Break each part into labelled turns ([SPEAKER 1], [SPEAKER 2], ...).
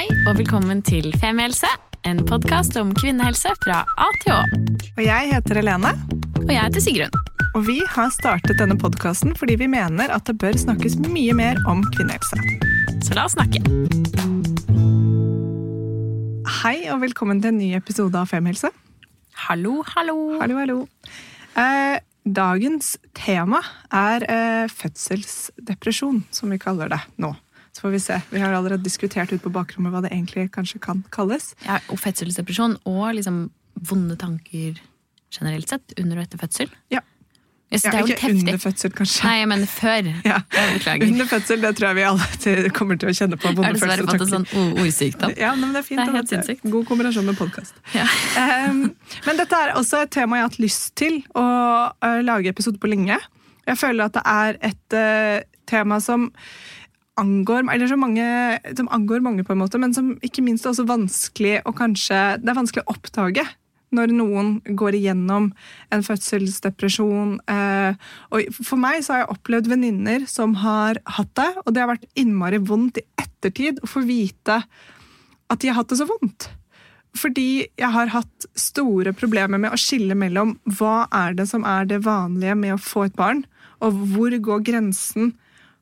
[SPEAKER 1] Hei og velkommen til Femihelse, en podkast om kvinnehelse fra A til Å.
[SPEAKER 2] Og jeg heter Helene,
[SPEAKER 1] Og jeg heter Sigrun.
[SPEAKER 2] og vi har startet denne podkasten fordi vi mener at det bør snakkes mye mer om kvinnehelse.
[SPEAKER 1] Så la oss snakke.
[SPEAKER 2] Hei og velkommen til en ny episode av Femihelse.
[SPEAKER 1] Hallo, hallo.
[SPEAKER 2] Hallo, hallo. Eh, dagens tema er eh, fødselsdepresjon, som vi kaller det nå. Så får vi se. Vi har allerede diskutert ut på bakrommet hva det egentlig kanskje kan kalles.
[SPEAKER 1] Ja, og fødselsdepresjon og liksom vonde tanker generelt sett under og etter fødsel.
[SPEAKER 2] Ja. Ja, ikke under fødsel, kanskje.
[SPEAKER 1] Nei, jeg mener før.
[SPEAKER 2] Ja.
[SPEAKER 1] Beklager.
[SPEAKER 2] Under fødsel, det tror jeg vi alle kommer til å kjenne på.
[SPEAKER 1] Jeg har dessverre fått en sånn ordsykdom.
[SPEAKER 2] Ja, men det er fint.
[SPEAKER 1] Det er helt sinnssykt.
[SPEAKER 2] God kombinasjon med podkast.
[SPEAKER 1] Ja.
[SPEAKER 2] Um, men dette er også et tema jeg har hatt lyst til å uh, lage episode på lenge. Jeg føler at det er et uh, tema som angår, mange, som angår mange, på en måte, men som ikke minst er også vanskelig å kanskje Det er vanskelig å oppdage når noen går igjennom en fødselsdepresjon. Eh, og for meg så har jeg opplevd venninner som har hatt det, og det har vært innmari vondt i ettertid å få vite at de har hatt det så vondt. Fordi jeg har hatt store problemer med å skille mellom hva er det som er det vanlige med å få et barn, og hvor går grensen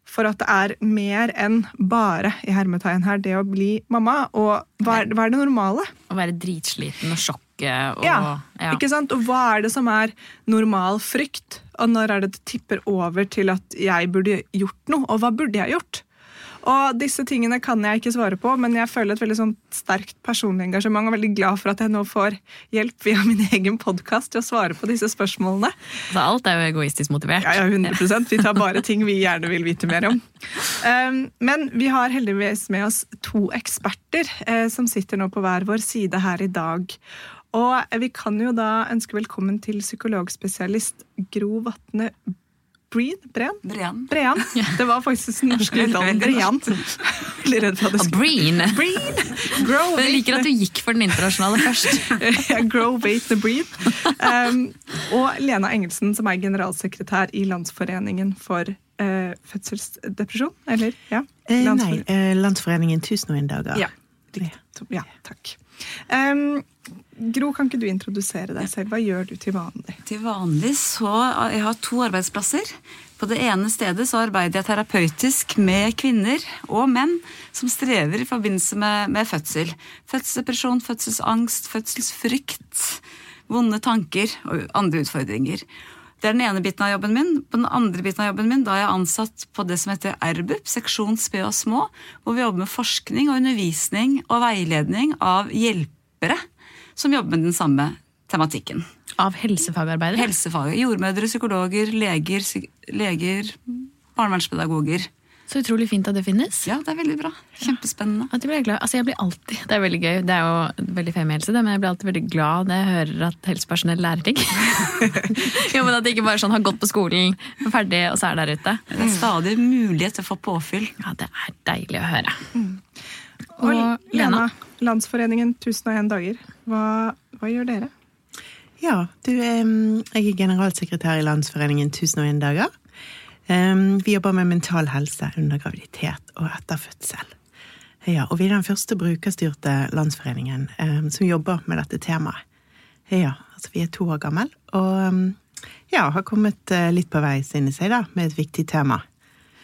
[SPEAKER 2] for at det er mer enn bare i hermetegn her, det å bli mamma, og hva er, hva er det normale?
[SPEAKER 1] Å være dritsliten og sjokket og
[SPEAKER 2] Ja,
[SPEAKER 1] ja.
[SPEAKER 2] ikke sant? Og hva er det som er normal frykt? Og når er det det tipper over til at jeg burde gjort noe? Og hva burde jeg gjort? Og disse tingene kan jeg ikke svare på, men jeg føler et veldig sånn sterkt personlig engasjement og er veldig glad for at jeg nå får hjelp via min egen podkast til å svare på disse spørsmålene.
[SPEAKER 1] Så alt er jo egoistisk motivert.
[SPEAKER 2] Ja, ja, 100% Vi tar bare ting vi gjerne vil vite mer om. Um, men vi har heldigvis med oss to eksperter eh, som sitter nå på hver vår side her i dag. Og vi kan jo da ønske velkommen til psykologspesialist Gro Vatne Breen? Breen? Breen. Det var faktisk den norske uttalen. Brean. Veldig redd for at det skulle
[SPEAKER 1] Breen.
[SPEAKER 2] Breen! Grow
[SPEAKER 1] jeg liker at du gikk for den internasjonale først.
[SPEAKER 2] Grow, wait, the breed. Um, og Lena Engelsen, som er generalsekretær i Landsforeningen for uh, fødselsdepresjon. Eller? Ja.
[SPEAKER 3] Landsforeningen. nei,
[SPEAKER 2] Landsfor-
[SPEAKER 3] eh, Landsforeningen 1001 dager.
[SPEAKER 2] Ja. ja, takk. Um, Gro, kan ikke du introdusere deg selv? Hva gjør du til vanlig?
[SPEAKER 4] Til vanlig så Jeg har to arbeidsplasser. På det ene stedet så arbeider jeg terapeutisk med kvinner og menn som strever i forbindelse med, med fødsel. Fødselsdepresjon, fødselsangst, fødselsfrykt, vonde tanker og andre utfordringer. Det er den ene biten av jobben min. På den andre biten av jobben min da er jeg ansatt på det som heter RBUP, seksjon sped og små, hvor vi jobber med forskning og undervisning og veiledning av hjelpere som jobber med den samme tematikken.
[SPEAKER 1] Av helsefagarbeidere.
[SPEAKER 4] Helsefag. Jordmødre, psykologer, leger, psy leger barnevernspedagoger.
[SPEAKER 1] Så utrolig fint at det finnes.
[SPEAKER 4] Ja, det er veldig bra. Kjempespennende.
[SPEAKER 1] At jeg, blir glad. Altså, jeg blir alltid, Det er veldig gøy, det er jo veldig femihelse, men jeg blir alltid veldig glad når jeg hører at helsepersonell lærer ting. jo, men At det ikke bare sånn har gått på skolen, er ferdig, og så er der ute.
[SPEAKER 4] Det er stadig mulighet til å få påfyll.
[SPEAKER 1] Ja, Det er deilig å høre.
[SPEAKER 2] Og
[SPEAKER 1] Og
[SPEAKER 2] Lena? Landsforeningen 1001 dager. Hva, hva gjør dere?
[SPEAKER 3] Ja, du, jeg er generalsekretær i Landsforeningen 1001 dager. Vi jobber med mental helse under graviditet og etter fødsel. Ja, og vi er den første brukerstyrte landsforeningen som jobber med dette temaet. Ja, altså vi er to år gammel, og ja, har kommet eh, litt på vei, synes jeg, da, med et viktig tema.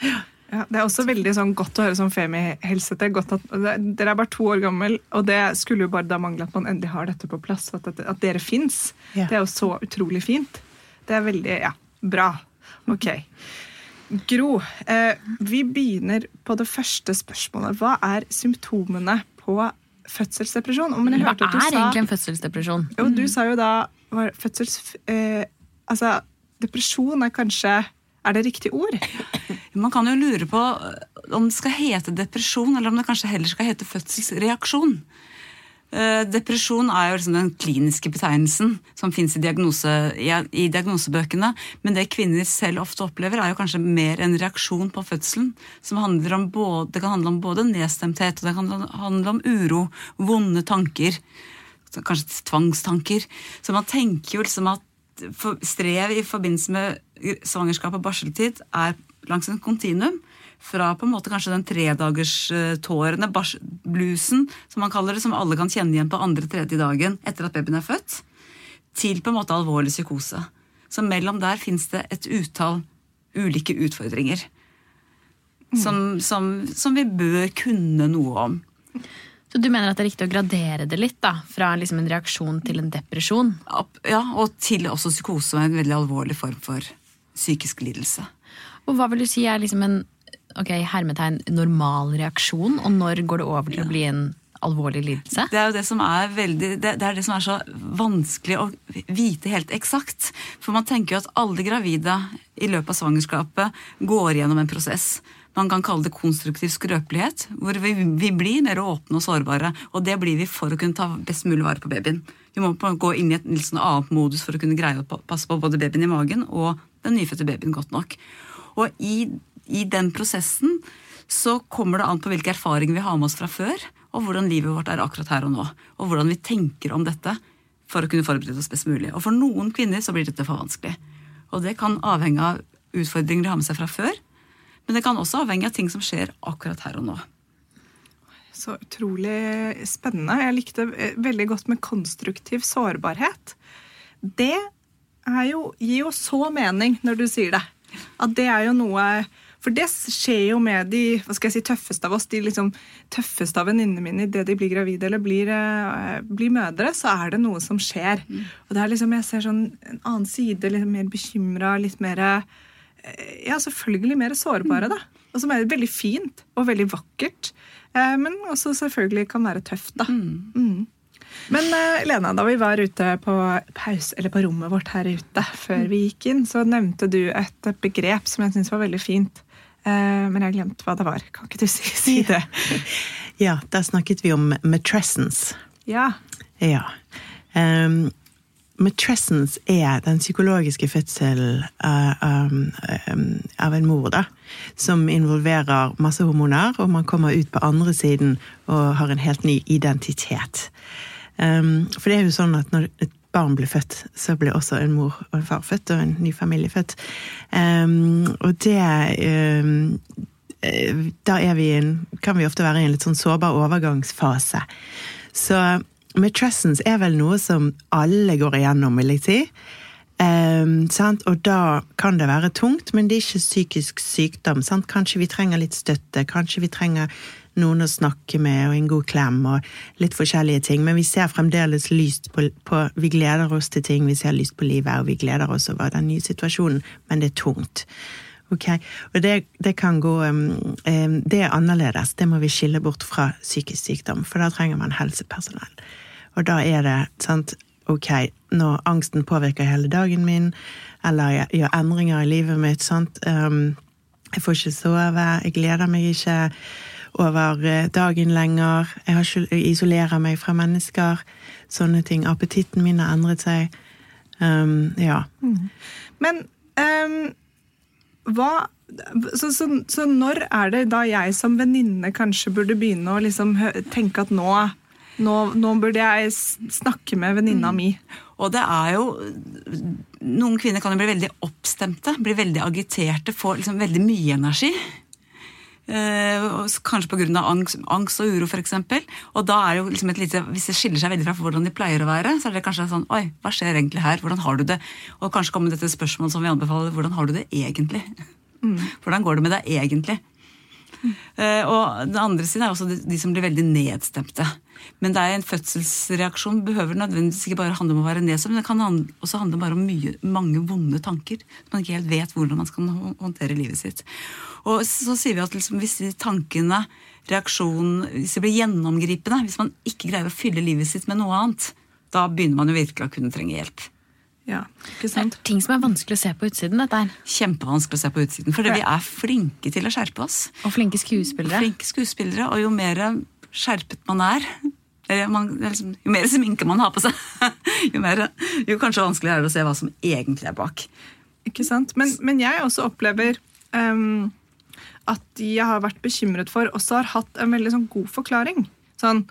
[SPEAKER 2] Ja, det er også veldig sånn godt å høre som femihelse. Det er godt at det- Dere er bare to år gammel, og det skulle jo bare da mangle at man endelig har dette på plass. At, at, at dere fins.
[SPEAKER 3] Ja.
[SPEAKER 2] Det er jo så utrolig fint. Det er veldig Ja, bra. Ok. Gro, eh, vi begynner på det første spørsmålet. Hva er symptomene på fødselsdepresjon? Og, men jeg
[SPEAKER 1] Hva
[SPEAKER 2] hørte at du
[SPEAKER 1] er
[SPEAKER 2] sa-
[SPEAKER 1] egentlig en fødselsdepresjon?
[SPEAKER 2] Jo, du sa jo da var fødsels... Eh, altså, depresjon er kanskje Er det riktig ord?
[SPEAKER 4] Man kan jo lure på om det skal hete depresjon, eller om det kanskje heller skal hete fødselsreaksjon. Eh, Depresjon er jo liksom den kliniske betegnelsen som fins i, diagnose, i, diagnosebøkene. Men det kvinner selv ofte opplever, er jo kanskje mer en reaksjon på fødselen. Som både, det kan handle om både nedstemthet og det kan handle om uro, vonde tanker. Kanskje tvangstanker. Så man tenker jo liksom at strev i forbindelse med svangerskap og barseltid er langs en kontinuum. Fra på en måte kanskje den tredagerstårene, bluesen, som man kaller det, som alle kan kjenne igjen på andre-tredje dagen etter at babyen er født, til på en måte alvorlig psykose. Så mellom der fins det et utall ulike utfordringer. Som, som, som, vi bør kunne noe om.
[SPEAKER 1] Så du mener at det er riktig å gradere det litt? da, Fra liksom en reaksjon til en depresjon?
[SPEAKER 4] Ja, og til også psykose en veldig alvorlig form for psykisk lidelse.
[SPEAKER 1] Og hva vil du si er liksom en ok, hermetegn normal reaksjon, og når går det over til å bli en alvorlig lidelse?
[SPEAKER 4] Det er jo det som er, veldig, det, det er det som er så vanskelig å vite helt eksakt. For man tenker jo at alle gravide i løpet av svangerskapet går gjennom en prosess. Man kan kalle det konstruktiv skrøpelighet, hvor vi, vi, blir mer åpne og sårbare. Og det blir vi for å kunne ta best mulig vare på babyen. Vi må gå inn i et litt sånn annet modus for å kunne greie å passe på både babyen i magen og den nyfødte babyen godt nok. Og i, i den prosessen så kommer det an på hvilke erfaringer vi har med oss fra før, og hvordan livet vårt er akkurat her og nå. Og hvordan vi tenker om dette for å kunne forberede oss best mulig. Og for noen kvinner så blir dette for vanskelig. Og det kan avhenge av utfordringer de har med seg fra før, men det kan også avhenge av ting som skjer akkurat her og nå.
[SPEAKER 2] Så utrolig spennende. Jeg likte veldig godt med konstruktiv sårbarhet. Det jo, gir jo så mening når du sier det. At det er jo noe for det skjer jo med de hva skal jeg si, tøffeste av oss, de liksom tøffeste av venninnene mine idet de blir gravide eller blir, uh, blir, mødre, så er det noe som skjer. Mm. Og det er liksom, Jeg ser sånn en annen side, litt mer bekymra, litt mer Ja, selvfølgelig mer sårbare, da. Og som er veldig fint og veldig vakkert. Uh, men også selvfølgelig kan være tøft, da. Mm. Mm. Men Lena, da vi var ute på pause, eller på rommet vårt her ute før mm. vi gikk inn, så nevnte du et begrep som jeg syns var veldig fint. Eh, men jeg glemte hva det var. Kan ikke du si, si det?
[SPEAKER 3] ja, da snakket vi om matrescence.
[SPEAKER 2] Ja.
[SPEAKER 3] ja. Um, matrescence er den psykologiske fødselen uh, um, um, av en mor, da. Som involverer masse hormoner, og man kommer ut på andre siden og har en helt ny identitet. Um, for det er jo sånn at når et barn blir født, så blir også en mor og en far født, og en ny familie født. Og det um, Da er vi en, kan vi ofte være i en litt sånn sårbar overgangsfase. Så matrescence er vel noe som alle går igjennom, vil jeg si. Um, og da kan det være tungt, men det er ikke psykisk sykdom. Sant? Kanskje vi trenger litt støtte, kanskje vi trenger noen å snakke med og en god klem og litt forskjellige ting. Men vi ser fremdeles lyst på, på, Vi gleder oss til ting, vi ser lyst på livet, og vi gleder oss over den nye situasjonen, men det er tungt. Okay. Og det, det kan gå um, um, Det er annerledes. Det må vi skille bort fra psykisk sykdom, for da trenger man helsepersonell. Og da er det sant Ok, når angsten påvirker hele dagen min, eller jeg gjør endringer i livet mitt, sant um, Jeg får ikke sove, jeg gleder meg ikke over eh, dagen lenger. Jeg, ikke, jeg isolerer meg fra mennesker. Sånne ting. Appetitten min har endret seg. Um, ja. Mm.
[SPEAKER 2] Men um, hva så, så, så, når er det da jeg som venninne kanskje burde begynne å liksom tenke at nå, nå, nå burde jeg snakke med venninna mm. mi?
[SPEAKER 4] Og det er jo Noen kvinner kan jo bli veldig oppstemte, bli veldig agiterte, få liksom veldig mye energi. Eh, kanskje pga. Angst, angst og uro, f.eks. Og da er jo liksom et lite, Hvis det skiller seg veldig fra hvordan de pleier å være, så er det kanskje sånn Oi, hva skjer egentlig her? Hvordan har du det? Og kanskje kommer dette spørsmålet som vi anbefaler. Hvordan har du det egentlig? Mm. Hvordan går det med deg egentlig? Mm. Uh, og den andre siden er også de, de, som blir veldig nedstemte. Men det er en fødselsreaksjon behøver nødvendigvis ikke bare handle om å være nedsatt, men det kan også handle bare om mye, mange vonde tanker. Man ikke helt vet hvordan man skal håndtere livet sitt. Og så sier vi at liksom, hvis de tankene, reaksjonen, hvis de blir gjennomgripende, hvis man ikke greier å fylle livet sitt med noe annet, da begynner man jo virkelig å kunne trenge hjelp.
[SPEAKER 2] Ja, ikke sant?
[SPEAKER 1] Det er ting som er vanskelig å se på utsiden. dette her.
[SPEAKER 4] Kjempevanskelig å se på utsiden, for vi er flinke til å skjerpe oss.
[SPEAKER 1] Og flinke skuespillere.
[SPEAKER 4] Flinke skuespillere, Og jo mer skjerpet man er, man, liksom, jo mer sminke man har på seg, jo, mer, jo kanskje vanskeligere er det å se hva som egentlig er bak.
[SPEAKER 2] Ikke sant? Men, men jeg også opplever um, at de jeg har vært bekymret for, også har hatt en veldig sånn god forklaring. Sånn,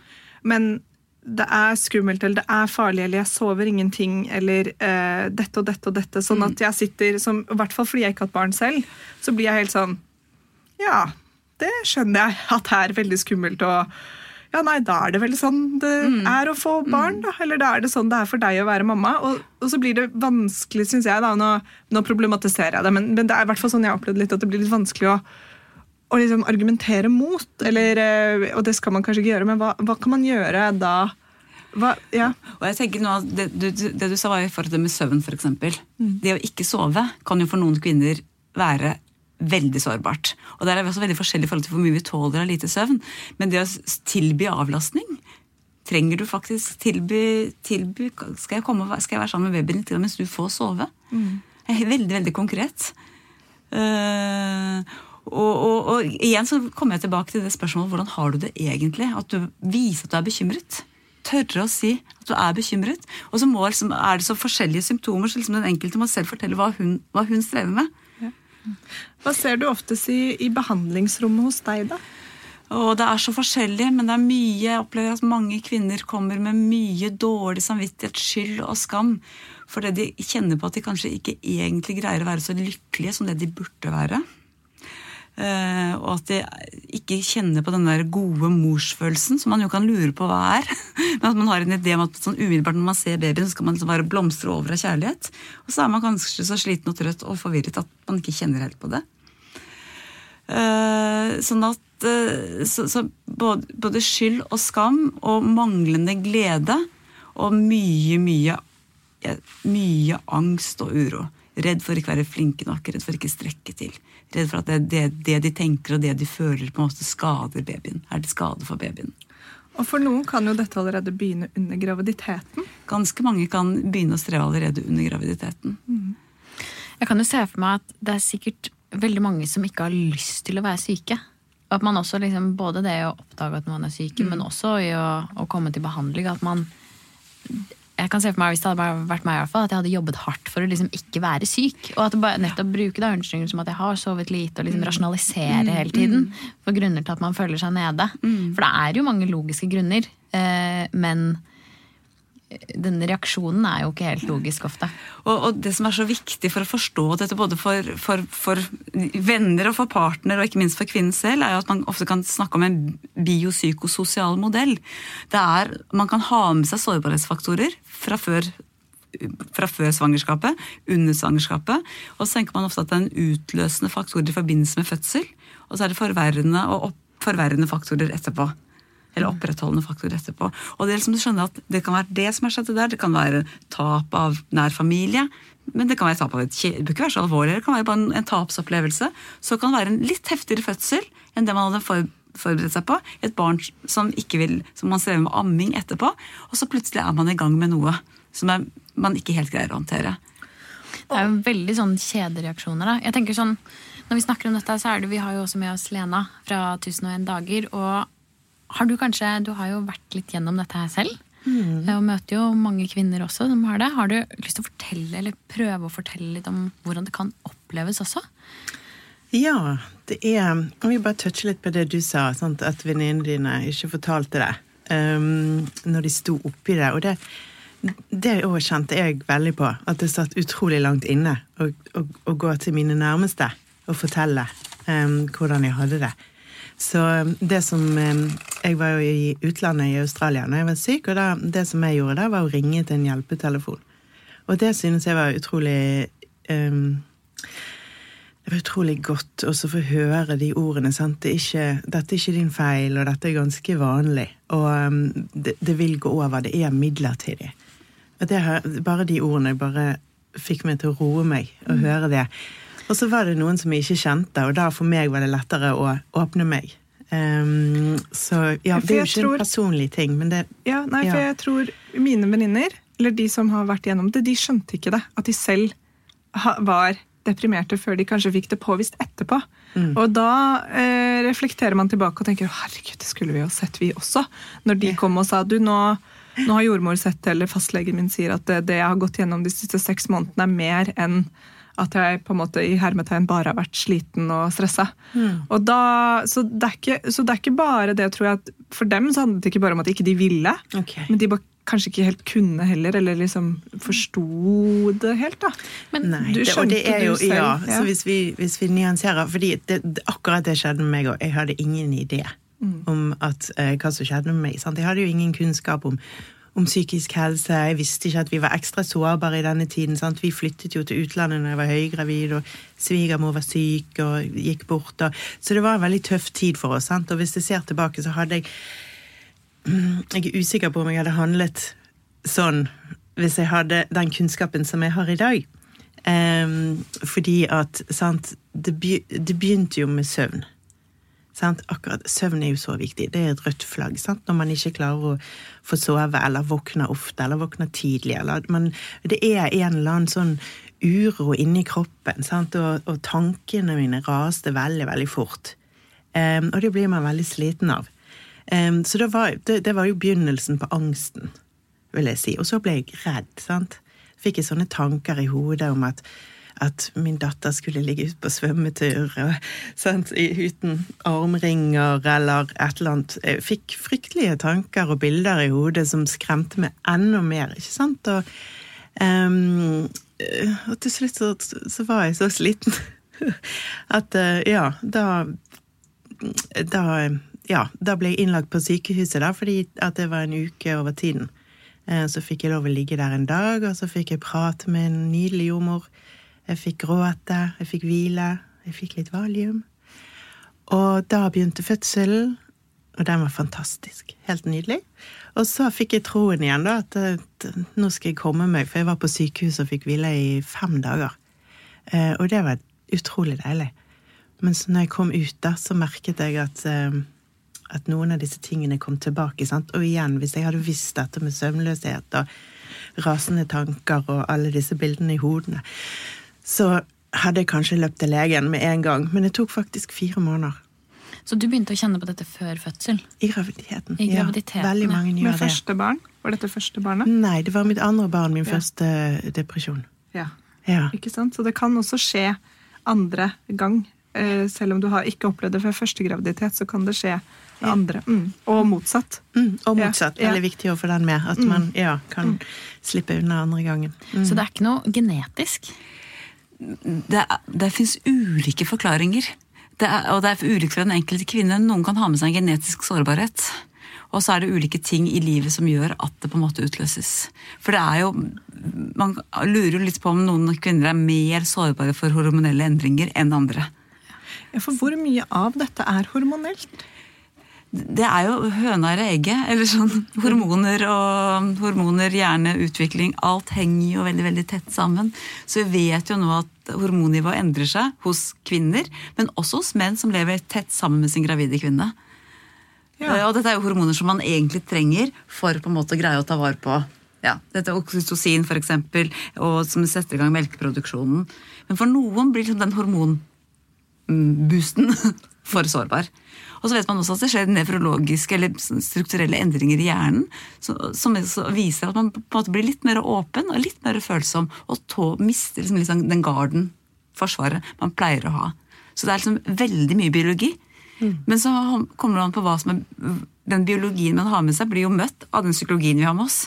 [SPEAKER 2] men det er skummelt, eller det er farlig, eller jeg sover ingenting, eller uh, dette og dette og dette. Sånn mm. at jeg sitter som, I hvert fall fordi jeg ikke har hatt barn selv, så blir jeg helt sånn ja, det skjønner jeg at det er veldig skummelt. og ja, nei, Da er det vel sånn det er å få barn, da. Eller da er det sånn det er for deg å være mamma. Og, og så blir det vanskelig, syns jeg, da, nå, nå problematiserer jeg det, men, men det er i hvert fall sånn jeg har opplevd litt, at det blir litt vanskelig å, å liksom argumentere mot. Eller, eh, og det skal man kanskje ikke gjøre, men hva, hva kan man gjøre da? Hva, ja.
[SPEAKER 4] Og jeg tenker nå, det, du, det du sa var i forhold til med søvn, f.eks.
[SPEAKER 2] Mm.
[SPEAKER 4] Det å ikke sove kan jo for noen kvinner være veldig sårbart. Og der er vi også veldig forskjellige i forhold til hvor mye vi tåler av lite søvn. Men det å tilby avlastning Trenger du faktisk tilby, tilby skal, jeg komme, skal jeg være sammen med babyen litt mens du får sove?
[SPEAKER 2] Mm.
[SPEAKER 4] Veldig, veldig konkret. Uh, og, og, og igjen så kommer jeg tilbake til det spørsmålet hvordan har du det egentlig? At du viser at du er bekymret. Tørre å si at du er bekymret. Og så må, liksom, er det så forskjellige symptomer, så liksom den enkelte må selv fortelle hva hun, hva hun strever med.
[SPEAKER 2] Hva ser du oftest i, i behandlingsrommet hos deg, da?
[SPEAKER 4] Og det er så forskjellig, men det er mye, jeg opplever at mange kvinner kommer med mye dårlig samvittighet, skyld og skam. Fordi de kjenner på at de kanskje ikke egentlig greier å være så lykkelige som det de burde være. Eh, og at de ikke kjenner på den der gode morsfølelsen, som man jo kan lure på hva er. Men at man har en idé om at sånn umiddelbart når man ser babyen, så skal man liksom bare blomstre over av kjærlighet. Og så er man kanskje så sliten og trøtt og forvirret at man ikke kjenner helt på det. Eh, sånn at eh, så, så både, både skyld og skam og manglende glede og mye, mye mye angst og uro. Redd for ikke å være flinke nok, redd for ikke strekke til. Redd for at det, det, det de tenker og det de føler, på en måte skader babyen. Er til skade for babyen.
[SPEAKER 2] Og for noen kan jo dette allerede begynne under graviditeten.
[SPEAKER 4] Ganske mange kan begynne å streve allerede under graviditeten.
[SPEAKER 1] Jeg kan jo se for meg at det er sikkert veldig mange som ikke har lyst til å være syke. At man også liksom, Både det å oppdage at man er syke, men også i å, å komme til behandling. At man jeg kan se for meg, hvis det hadde vært meg i hvert fall, at jeg hadde jobbet hardt for å liksom ikke være syk. Og at det bare, nettopp bruke da unnskyldninger som at jeg har sovet lite, og liksom rasjonalisere hele tiden. For grunner til at man føler seg nede. For det er jo mange logiske grunner. Eh, men denne reaksjonen er jo ikke helt logisk ofte.
[SPEAKER 4] Og, og det som er så viktig for å forstå dette, både for, for, for venner og for partner, og ikke minst for kvinnen selv, er jo at man ofte kan snakke om en biopsykososial modell. Det er, Man kan ha med seg sårbarhetsfaktorer fra før, fra før svangerskapet, under svangerskapet, og så tenker man ofte at det er en utløsende faktor i forbindelse med fødsel, og så er det forverrende og opp, forverrende faktorer etterpå. Eller opprettholdende faktor etterpå. Og det er liksom du skjønner at det kan være det som har skjedd der. Det kan være tap av nær familie. Men det kan være tap av et det bør ikke være så alvorlig. Det kan være bare en, en tapsopplevelse. Så kan det være en litt heftigere fødsel enn det man hadde for, forberedt seg på. Et barn som ikke vil, som man strever med amming etterpå. Og så plutselig er man i gang med noe som er, man ikke helt greier å håndtere.
[SPEAKER 1] Det er jo veldig sånn kjedereaksjoner. Da. Jeg tenker sånn, Når vi snakker om dette, så er det, vi har jo også med oss Lena fra 1001 dager. og har du kanskje, du har jo vært litt gjennom dette her selv. Og møter jo mange kvinner også som har det. Har du lyst til å fortelle, eller prøve å fortelle litt om hvordan det kan oppleves også?
[SPEAKER 3] Ja, det er Kan vi bare touche litt på det du sa, sant? at venninnene dine ikke fortalte det um, når de sto oppi det. Og det, det òg kjente jeg veldig på. At det satt utrolig langt inne å gå til mine nærmeste og fortelle um, hvordan jeg hadde det. Så um, det som um, Jeg var jo i utlandet, i Australia, når jeg var syk, og da, det som jeg gjorde da, var å ringe til en hjelpetelefon. Og det synes jeg var utrolig um, det var utrolig godt å få høre de ordene. sant? Det er ikke, 'Dette er ikke din feil, og dette er ganske vanlig'. Og um, det, det vil gå over. Det er midlertidig. Og det, bare de ordene bare fikk meg til å roe meg og høre det. Og så var det noen som jeg ikke kjente, og da for meg var det lettere å åpne meg. Um, så ja,
[SPEAKER 2] For
[SPEAKER 3] det er jo ikke
[SPEAKER 2] tror-
[SPEAKER 3] en personlig ting, men det
[SPEAKER 2] Ja, nei, for
[SPEAKER 3] Ja.
[SPEAKER 2] jeg tror mine venninner, eller de som har vært gjennom det, de skjønte ikke det. At de selv var deprimerte før de kanskje fikk det påvist etterpå. Og da eh, reflekterer man tilbake og tenker herregud, det skulle vi jo sett, vi også. Når de kom og sa du, nå, nå har jordmor sett det, eller fastlegen min sier at det, det jeg har gått gjennom de siste seks månedene, er mer enn at jeg på en måte i hermetegn bare har vært sliten og stressa. Og da, så, det er ikke, så det er ikke bare det, tror jeg, at for dem så handlet det ikke bare om at ikke de ville,
[SPEAKER 3] okay.
[SPEAKER 2] men de bare kanskje ikke helt kunne heller, eller liksom forsto det helt, da.
[SPEAKER 1] Men
[SPEAKER 3] Nei,
[SPEAKER 2] Du skjønte
[SPEAKER 3] det er jo,
[SPEAKER 2] du selv,
[SPEAKER 3] ja,
[SPEAKER 2] ja.
[SPEAKER 3] så hvis vi, hvis vi nyanserer fordi det, det, akkurat det skjedde med meg òg. Jeg hadde ingen idé
[SPEAKER 2] Mm.
[SPEAKER 3] om at, eh, hva som skjedde med meg. Sant? Jeg hadde jo ingen kunnskap om, om psykisk helse. Jeg visste ikke at vi var ekstra sårbare i denne tiden. Sant? Vi flyttet jo til utlandet når jeg var høygravid, og svigermor var syk og gikk bort. Og, så det var en veldig tøff tid for oss. Sant? Og hvis jeg ser tilbake, så hadde jeg Jeg er usikker på om jeg hadde handlet sånn hvis jeg hadde den kunnskapen som jeg har i dag. Um, fordi at sant, det, be, det begynte jo med søvn. Sant? Akkurat, Søvn er jo så viktig. Det er et rødt flagg sant? når man ikke klarer å få sove eller våkner ofte eller våkner tidlig. Eller man, det er en eller annen sånn uro inni kroppen, sant? Og, og tankene mine raste veldig, veldig fort. Um, og det blir man veldig sliten av. Um, så det var, det, det var jo begynnelsen på angsten, vil jeg si. Og så ble jeg redd. sant? Fikk jeg sånne tanker i hodet om at, at min datter skulle ligge ute på svømmetur og, sant? uten armringer eller et eller annet. Jeg fikk fryktelige tanker og bilder i hodet som skremte meg enda mer. ikke sant? Og, eh, og til slutt så, så var jeg så sliten at eh, ja, da da, ja, da ble jeg innlagt på sykehuset, da, fordi at det var en uke over tiden. Eh, Så fikk jeg lov å ligge der en dag, og så fikk jeg prate med en nydelig jordmor. Jeg fikk gråte, jeg fikk hvile, jeg fikk litt valium. Og da begynte fødselen, og den var fantastisk. Helt nydelig. Og så fikk jeg troen igjen, da, at nå skal jeg komme meg, for jeg var på sykehus og fikk hvile i fem dager. Eh, Og det var utrolig deilig. Men så når jeg kom ut, da, så merket jeg at, eh, at noen av disse tingene kom tilbake. Sant? Og igjen, hvis jeg hadde visst dette med søvnløshet og rasende tanker og alle disse bildene i hodene, så hadde jeg kanskje løpt til legen med en gang. Men det tok faktisk fire måneder.
[SPEAKER 1] Så du begynte å kjenne på dette før fødsel?
[SPEAKER 3] I graviditeten.
[SPEAKER 1] I graviditeten,
[SPEAKER 3] ja. Veldig mange gjør det.
[SPEAKER 2] første barn. Var dette første barnet?
[SPEAKER 3] Nei, det var mitt andre barn, min
[SPEAKER 2] Ja.
[SPEAKER 3] første depresjon.
[SPEAKER 2] Ja.
[SPEAKER 3] Ja.
[SPEAKER 2] Ikke sant? Så det kan også skje andre gang. Eh, selv om du har ikke opplevd det før første graviditet, så kan det skje det andre. Mm. Og motsatt.
[SPEAKER 3] Mm, og motsatt.
[SPEAKER 2] ja.
[SPEAKER 3] Veldig viktig å få den med. At man ja, kan slippe unna andre gangen. Mm.
[SPEAKER 1] Så det er ikke noe genetisk?
[SPEAKER 4] Det, det fins ulike forklaringer. Det er, og det er ulikt for den enkelte kvinne. Noen kan ha med seg en genetisk sårbarhet. Og så er det ulike ting i livet som gjør at det på en måte utløses. For det er jo Man lurer jo litt på om noen kvinner er mer sårbare for hormonelle endringer enn andre.
[SPEAKER 2] Ja, for hvor mye av dette er hormonelt?
[SPEAKER 4] Det er jo høna eller egget. Eller sånn hormoner og hormoner, hjerne, utvikling. Alt henger jo veldig veldig tett sammen. Så vi vet jo nå at hormonnivået endrer seg hos kvinner, men også hos menn som lever tett sammen med sin gravide kvinne.
[SPEAKER 2] Ja.
[SPEAKER 4] Eh, Og dette er jo hormoner som man egentlig trenger for på en måte å greie å ta vare på ja, dette er oksytocin, for eksempel, og som setter i gang melkeproduksjonen. Men for noen blir liksom den hormonboosten for sårbar. Og så vet man også at det skjer nefrologiske eller strukturelle endringer i hjernen som viser at man på en måte blir litt mer åpen og litt mer følsom, og tå, mister liksom, liksom den garden, forsvaret, man pleier å ha. Så det er liksom veldig mye biologi. Men så kommer det an på hva som er Den biologien man har med seg, blir jo møtt av den psykologien vi har med oss.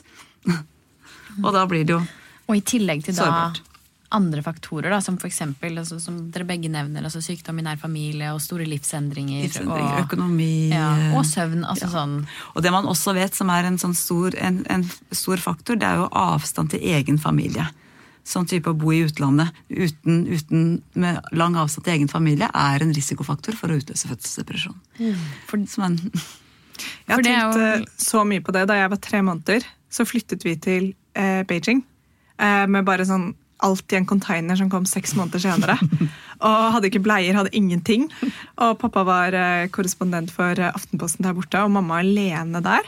[SPEAKER 4] og da blir det jo
[SPEAKER 1] Og i tillegg til da
[SPEAKER 4] Sårbart.
[SPEAKER 1] Andre faktorer, da, som eksempel, altså, som dere begge nevner, altså sykdom i nær familie og store livsendringer.
[SPEAKER 4] livsendringer,
[SPEAKER 1] og,
[SPEAKER 4] økonomi
[SPEAKER 1] ja, og søvn. Altså sånn
[SPEAKER 4] Og det man også vet som er en, sånn stor, en, en stor faktor, det er jo avstand til egen familie. Sånn type å bo i utlandet uten, uten, med lang avstand til egen familie er en risikofaktor for å utløse fødselsdepresjon.
[SPEAKER 1] For,
[SPEAKER 4] Som en,
[SPEAKER 2] Jeg har
[SPEAKER 1] tenkt jo-
[SPEAKER 2] eh, så mye på det. Da jeg var tre måneder, så flyttet vi til eh, Beijing. Eh, med bare sånn alt i en container som kom seks måneder senere. og hadde ikke bleier, hadde ingenting. Og pappa var eh, korrespondent for eh, Aftenposten der borte, og mamma alene der.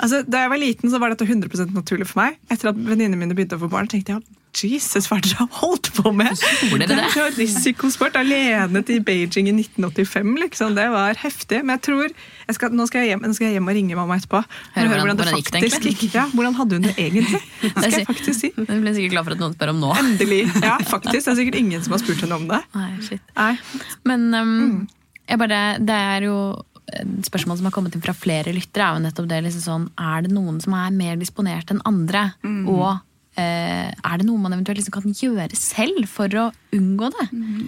[SPEAKER 2] Altså, Da jeg var liten, så var dette 100 naturlig for meg. Etter at venninnene mine begynte å få barn, tenkte jeg Jesus, hva er det dere har holdt på med?
[SPEAKER 1] Det?
[SPEAKER 2] Det var risikosport alene til Beijing i 1985, liksom. Det var heftig. Men jeg tror jeg skal, nå, skal jeg hjem, nå skal jeg hjem og ringe mamma etterpå.
[SPEAKER 1] Høre
[SPEAKER 2] og
[SPEAKER 1] hvordan-
[SPEAKER 2] det
[SPEAKER 1] hvordan gikk det
[SPEAKER 2] faktisk
[SPEAKER 1] egentlig?
[SPEAKER 2] gikk. Ja, hvordan hadde hun det egentlig? Det skal jeg faktisk si.
[SPEAKER 1] Jeg blir sikkert glad for at noen spør om nå.
[SPEAKER 2] Endelig. Ja, faktisk. Det er sikkert ingen som har spurt henne om det.
[SPEAKER 1] Nei, shit.
[SPEAKER 2] Nei.
[SPEAKER 1] Men um, jeg bare, det er jo spørsmål som har kommet inn fra flere lyttere, er jo nettopp det liksom sånn Er det noen som er mer disponert enn andre? Og eh, er det noe man eventuelt liksom kan gjøre selv for å unngå det?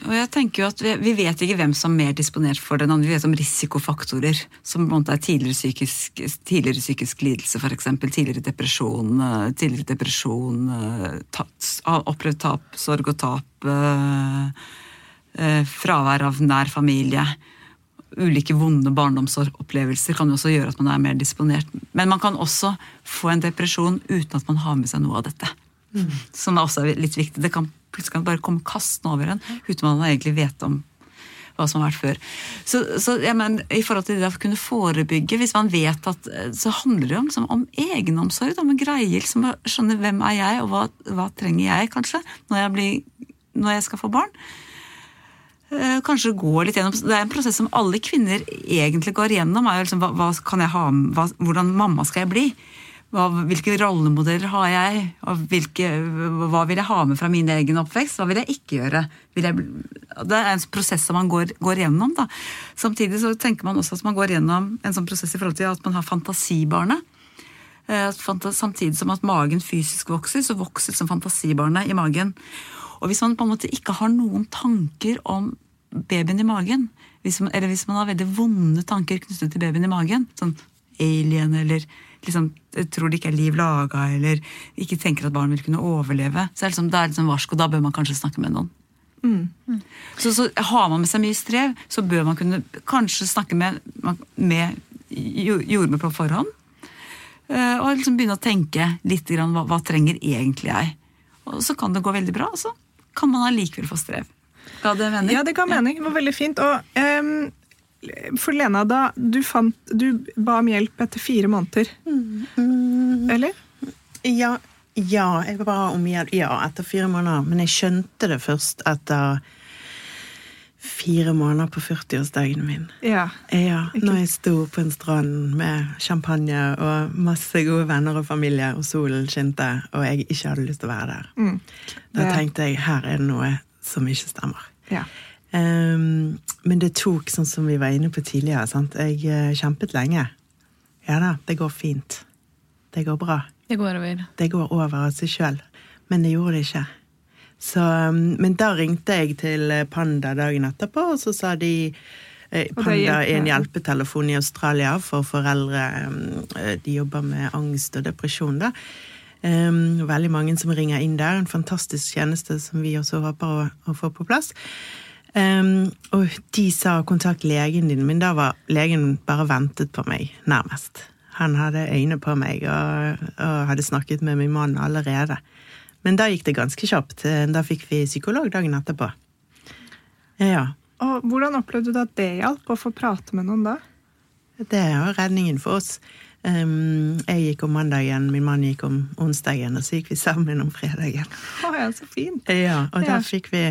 [SPEAKER 4] Og jeg tenker jo at vi, vi vet ikke hvem som er mer disponert for den andre. Vi vet om risikofaktorer, som er tidligere psykisk, tidligere psykisk lidelse f.eks. Tidligere depresjon, eh, tidligere depresjon eh, opplevd tap, sorg og tap. eh, eh, fravær av nær familie. Ulike vonde barndomsopplevelser kan jo også gjøre at man er mer disponert. Men man kan også få en depresjon uten at man har med seg noe av dette. Som også er litt viktig. Det kan plutselig kan bare komme kastende over en uten man egentlig vet om hva som har vært før. Så, så ja, men, i forhold til det å kunne forebygge, hvis man vet at Så handler det om, som, om egenomsorg. Om en greie liksom, å skjønne hvem er jeg, og hva, hva trenger jeg, kanskje, når jeg, blir, når jeg skal få barn. Eh, Kanskje gå litt gjennom, Det er en prosess som alle kvinner egentlig går gjennom. er jo liksom, hva, hva kan jeg ha, hva, Hvordan mamma skal jeg bli? Hva, hvilke rollemodeller har jeg? Og hvilke, hva vil jeg ha med fra min egen oppvekst? Hva vil jeg ikke gjøre? Jeg, det er en prosess som man går, går gjennom. Da. Samtidig så tenker man også at man går gjennom en sånn prosess i forhold til at man har fantasibarnet. Eh, Samtidig som at magen fysisk vokser, så vokser som fantasibarnet i magen. Og hvis man på en måte ikke har noen tanker om babyen i magen, hvis man, eller hvis man har veldig vonde tanker knyttet til babyen i magen, sånn alien eller liksom, tror det ikke er liv laga, eller ikke tenker at barn vil kunne overleve, så er det liksom, det er liksom varsko, da bør man kanskje snakke med noen. Så, så har man med seg mye strev, så bør man kunne kanskje snakke med, med jordmor på forhånd. Eh, Og liksom begynne å tenke litt grann, hva, hva trenger egentlig jeg? Og så kan det gå veldig bra, altså. så kan man allikevel få strev. Ga det mening?
[SPEAKER 2] Ja, det ga mening. Det var veldig fint. Og um, for Lena, da du, fant, du ba om hjelp etter fire måneder. Eller?
[SPEAKER 3] Ja, ja, jeg ba om hjelp ja, etter fire måneder. Men jeg skjønte det først etter fire måneder på 40-årsdagen min.
[SPEAKER 2] Ja.
[SPEAKER 3] Ja, når jeg sto på en strand med champagne og masse gode venner og familie, og solen skinte, og jeg ikke hadde lyst til å være der.
[SPEAKER 2] Mm.
[SPEAKER 3] Da tenkte jeg her er det noe som ikke stemmer.
[SPEAKER 2] ja.
[SPEAKER 3] Um, men det tok, sånn som vi var inne på tidligere, sant? jeg eh, kjempet lenge. Ja da, det går fint. Det går bra.
[SPEAKER 1] Det går over.
[SPEAKER 3] Det går over av seg sjøl. Men det gjorde det ikke. Så, um, men da ringte jeg til eh, Panda dagen etterpå, og så sa de eh, Panda er en hjelpetelefon i Australia for foreldre. um, eh, De jobber med angst og depresjon, da. Um, veldig mange som ringer inn der. En fantastisk tjeneste som vi også håper å, å få på plass. Um, og de sa kontakt legen din, men da var legen bare ventet på meg, nærmest. Han hadde øyne på meg og, og hadde snakket med min mann allerede. Men da gikk det ganske kjapt. Da fikk vi psykolog dagen etterpå. Ja.
[SPEAKER 2] Og hvordan opplevde du at det hjalp å få prate med noen da?
[SPEAKER 3] Det var redningen for oss. Jeg gikk om mandagen, min mann gikk om onsdagen, og så gikk vi sammen om fredagen.
[SPEAKER 2] Å, ja, så fint.
[SPEAKER 3] Ja, og da fikk vi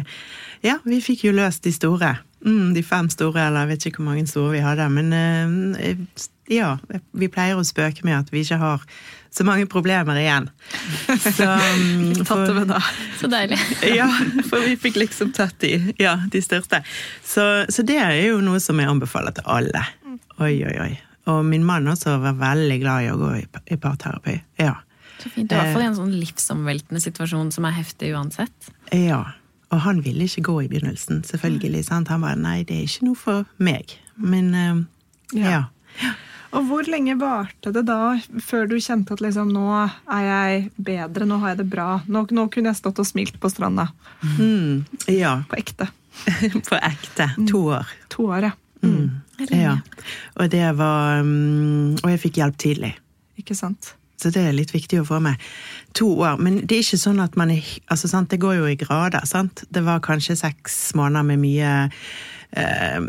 [SPEAKER 3] Ja, vi fikk jo løst de store. Mm, de fem store, eller jeg vet ikke hvor mange store vi hadde. Men eh, ja, vi pleier å spøke med at vi ikke har så mange problemer igjen. Så,
[SPEAKER 2] for, det da.
[SPEAKER 1] Så deilig.
[SPEAKER 3] ja, for vi fikk liksom tatt de, ja, de største. Så, så det er jo noe som jeg anbefaler til alle. Oi, oi, oi. Og min mann også var veldig glad i å gå i, i parterapi. Ja.
[SPEAKER 1] Så fint. I hvert fall i en sånn livsomveltende situasjon som er heftig uansett.
[SPEAKER 3] ja. Og han ville ikke gå i begynnelsen, selvfølgelig. Sant? Han bare nei, det er ikke noe for meg. Men ja. ja.
[SPEAKER 2] Ja. Og hvor lenge varte det da før du kjente at liksom, nå er jeg bedre, nå har jeg det bra? Nå, nå kunne jeg stått og smilt på stranda.
[SPEAKER 3] Mm, ja.
[SPEAKER 2] På ekte.
[SPEAKER 3] På ekte. To år.
[SPEAKER 2] To år, ja.
[SPEAKER 3] Mm. Ja. Og det var mm, Og jeg fikk hjelp tidlig.
[SPEAKER 2] Ikke sant?
[SPEAKER 3] Så det er litt viktig å få med. To år. Men det er ikke sånn at man er altså sant, Det går jo i grader. sant? Det var kanskje seks måneder med mye eh,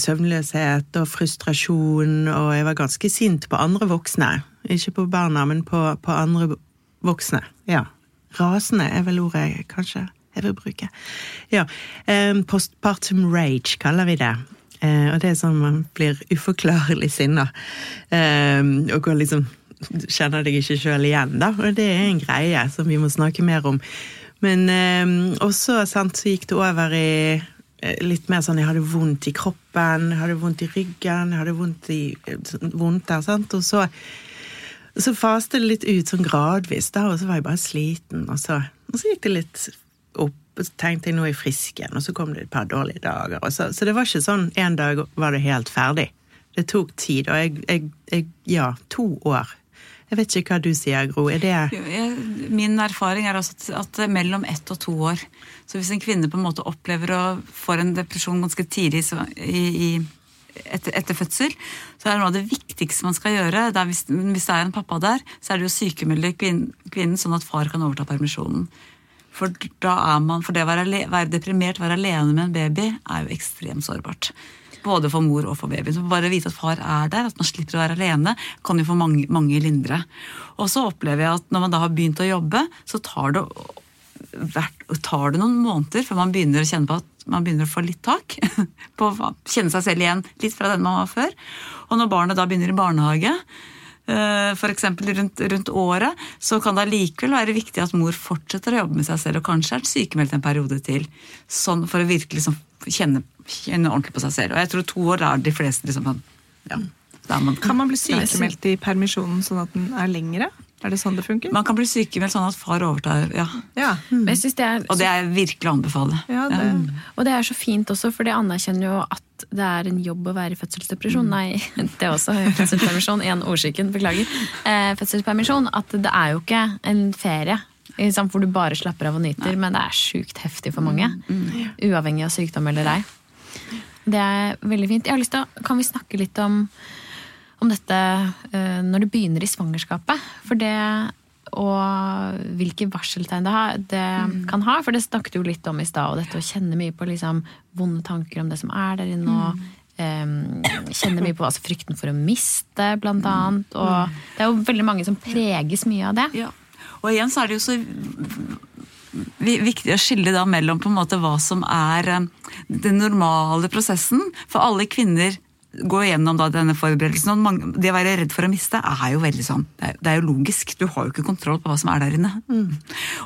[SPEAKER 3] søvnløshet og frustrasjon, og jeg var ganske sint på andre voksne. Ikke på barna, men på, på andre voksne. Ja. Rasende er vel ordet jeg kanskje jeg vil bruke. Ja. eh, Postpartum rage kaller vi det. Eh, Og det er sånn man blir uforklarlig sinna. Eh, Og går liksom kjenner deg ikke sjøl igjen, da. Og det er en greie som vi må snakke mer om. Men eh, også sant, så gikk det over i litt mer sånn jeg hadde vondt i kroppen, jeg hadde vondt i ryggen, jeg hadde vondt i eh, vondt der, sant. Og så, så faste det litt ut sånn gradvis, da, og så var jeg bare sliten. Og så, og så gikk det litt opp, og så tenkte jeg nå er jeg frisk igjen, og så kom det et par dårlige dager. Så, så det var ikke sånn en dag var det helt ferdig. Det tok tid, og jeg, jeg, jeg Ja, to år. Jeg vet ikke hva du sier, Gro. Er det
[SPEAKER 4] Min erfaring er også at, at mellom ett og to år. Så hvis en kvinne på en måte opplever å få en depresjon ganske tidlig i, i, etter, etter fødsel, så er det noe av det viktigste man skal gjøre det hvis, hvis det er en pappa der, så er det å sykemelde kvinnen, kvinnen sånn at far kan overta permisjonen. For da er man, for det å være, være deprimert, være alene med en baby, er jo ekstremt sårbart. Både for mor og for babyen. Så bare vite at far er der, at man slipper å være alene, kan jo for mange, mange lindre. Og så opplever jeg at når man da har begynt å jobbe, så tar det, tar det noen måneder før man begynner å kjenne på at man begynner å få litt tak. På å kjenne seg selv igjen litt fra den man var før. Og når barnet da begynner i barnehage, f.eks. Rundt, rundt året, så kan det allikevel være viktig at mor fortsetter å jobbe med seg selv, og kanskje er sykemeldt en periode til. Sånn for å virkelig liksom kjenne, kjenne ordentlig på seg selv. Og jeg tror to år er de fleste liksom sånn ja, da man,
[SPEAKER 2] Kan man bli sykemeldt i permisjonen sånn at den er lengre? Er det sånn det funker?
[SPEAKER 4] man kan bli sykemeldt sånn at far overtar, ja.
[SPEAKER 2] Ja.
[SPEAKER 1] Mm. det er
[SPEAKER 4] Og det er virkelig å anbefale.
[SPEAKER 2] ja det,
[SPEAKER 1] Og det er så fint også, for det anerkjenner jo at det er en jobb å være i fødselsdepresjon. Nei, det er også fødselspermisjon. Én ordskikken, beklager. Eh, fødselspermisjon. At det er jo ikke en ferie liksom, hvor du bare slapper av og nyter, men det er sjukt heftig for mange. Uavhengig av sykdom eller ei. Det er veldig fint. Jeg har lyst til å, Kan vi snakke litt om, om dette eh, når du begynner i svangerskapet? For det og hvilke varseltegn det, har, det kan ha. For det snakket jo litt om i stad, og dette å kjenne mye på liksom, vonde tanker om det som er der inne. og Um, Kjenne mye på altså, frykten for å miste, blant annet. Og det er jo veldig mange som preges mye av det.
[SPEAKER 4] Ja. Og igjen så er det jo så viktig å skille da mellom på en måte hva som er den normale prosessen. For alle kvinner går gjennom da denne forberedelsen. og mange, Det å være redd for å miste er jo veldig sånn, det er, det er jo logisk. Du har jo ikke kontroll på hva som er der inne.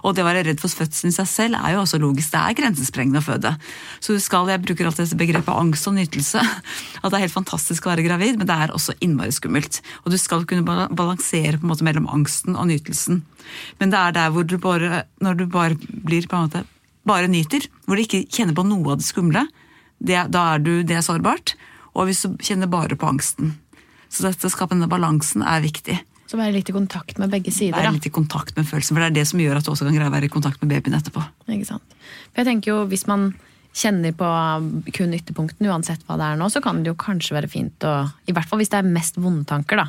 [SPEAKER 4] Og det å være redd for fødselen i seg selv er jo også logisk. Det er grensesprengende å føde. Så du skal, Jeg bruker alltid dette begrepet angst og nytelse. At det er helt fantastisk å være gravid, men det er også innmari skummelt. Og du skal kunne balansere på en måte mellom angsten og nytelsen. Men det er der hvor du bare, når du bare blir på en måte bare nyter, hvor du ikke kjenner på noe av det skumle, det, da er du, det er sårbart. Og hvis du kjenner bare på angsten. Så dette å skape denne balansen er viktig.
[SPEAKER 1] Så være litt i kontakt med begge sider.
[SPEAKER 4] Være litt i kontakt med følelsen, for det er det som gjør at du også kan greie å være i kontakt med babyen etterpå.
[SPEAKER 1] Ikke sant? For jeg tenker jo, Hvis man kjenner på kun ytterpunktene, uansett hva det er nå, så kan det jo kanskje være fint å I hvert fall hvis det er mest vonde tanker, da.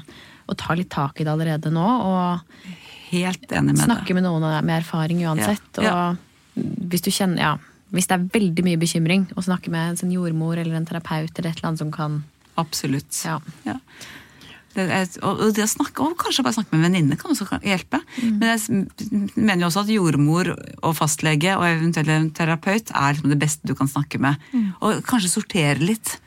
[SPEAKER 1] Å ta litt tak i det allerede nå. Og
[SPEAKER 4] Helt enig med
[SPEAKER 1] snakke med noen med erfaring uansett.
[SPEAKER 4] Ja, ja.
[SPEAKER 1] Og hvis du kjenner Ja. Hvis det er veldig mye bekymring, å snakke med en sånn jordmor eller en terapeut eller et eller annet som kan.
[SPEAKER 4] Absolutt.
[SPEAKER 1] Ja.
[SPEAKER 4] Ja. Det er, og det å snakke, og kanskje bare snakke med en venninne kan også hjelpe. Men jeg mener jo også at jordmor og fastlege og eventuelt en terapeut er liksom det beste du kan snakke med. Og kanskje sortere litt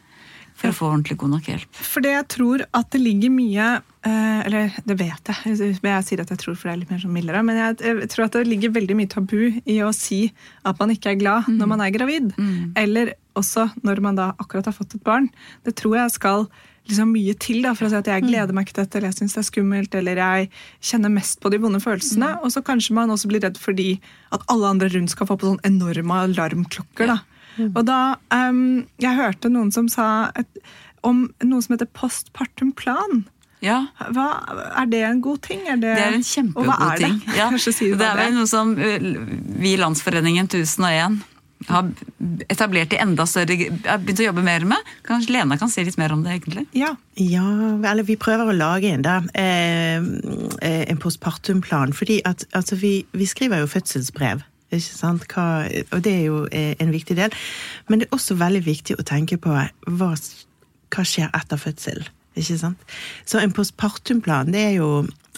[SPEAKER 4] for å få ordentlig god nok hjelp.
[SPEAKER 2] Fordi jeg tror at det ligger mye eh, Eller det vet jeg, jeg sier at jeg tror for det er litt mer sånn mildere. Men jeg, tror at det ligger veldig mye tabu i å si at man ikke er glad når man er gravid. Eller også når man da akkurat har fått et barn. Det tror jeg skal liksom mye til da, for å si at jeg gleder meg ikke til dette, eller jeg syns det er skummelt, eller jeg kjenner mest på de vonde følelsene. Og så kanskje man også blir redd fordi at alle andre rundt skal få på sånn enorme alarmklokker. da. Og da um, Jeg hørte noen som sa et, om noe som heter postpartum plan.
[SPEAKER 4] Ja,
[SPEAKER 2] Hva, er det en god ting? Er det,
[SPEAKER 4] Det er en kjempegod
[SPEAKER 2] er det?
[SPEAKER 4] Ja,
[SPEAKER 2] si
[SPEAKER 4] det
[SPEAKER 2] det
[SPEAKER 4] er vel noe som uh, vi i Landsforeningen 1001 har etablert i enda større har begynt å jobbe mer med. Kanskje Lena kan si litt mer om det, egentlig?
[SPEAKER 2] Ja.
[SPEAKER 3] Ja, eller vi prøver å lage en, da. Eh, eh, en postpartumplan. Fordi at altså, vi, vi skriver jo fødselsbrev. Ikke sant? Hva, og det er jo eh, en viktig del. Men det er også veldig viktig å tenke på hva, hva skjer etter fødsel. Ikke sant? Så en postpartumplan, det er jo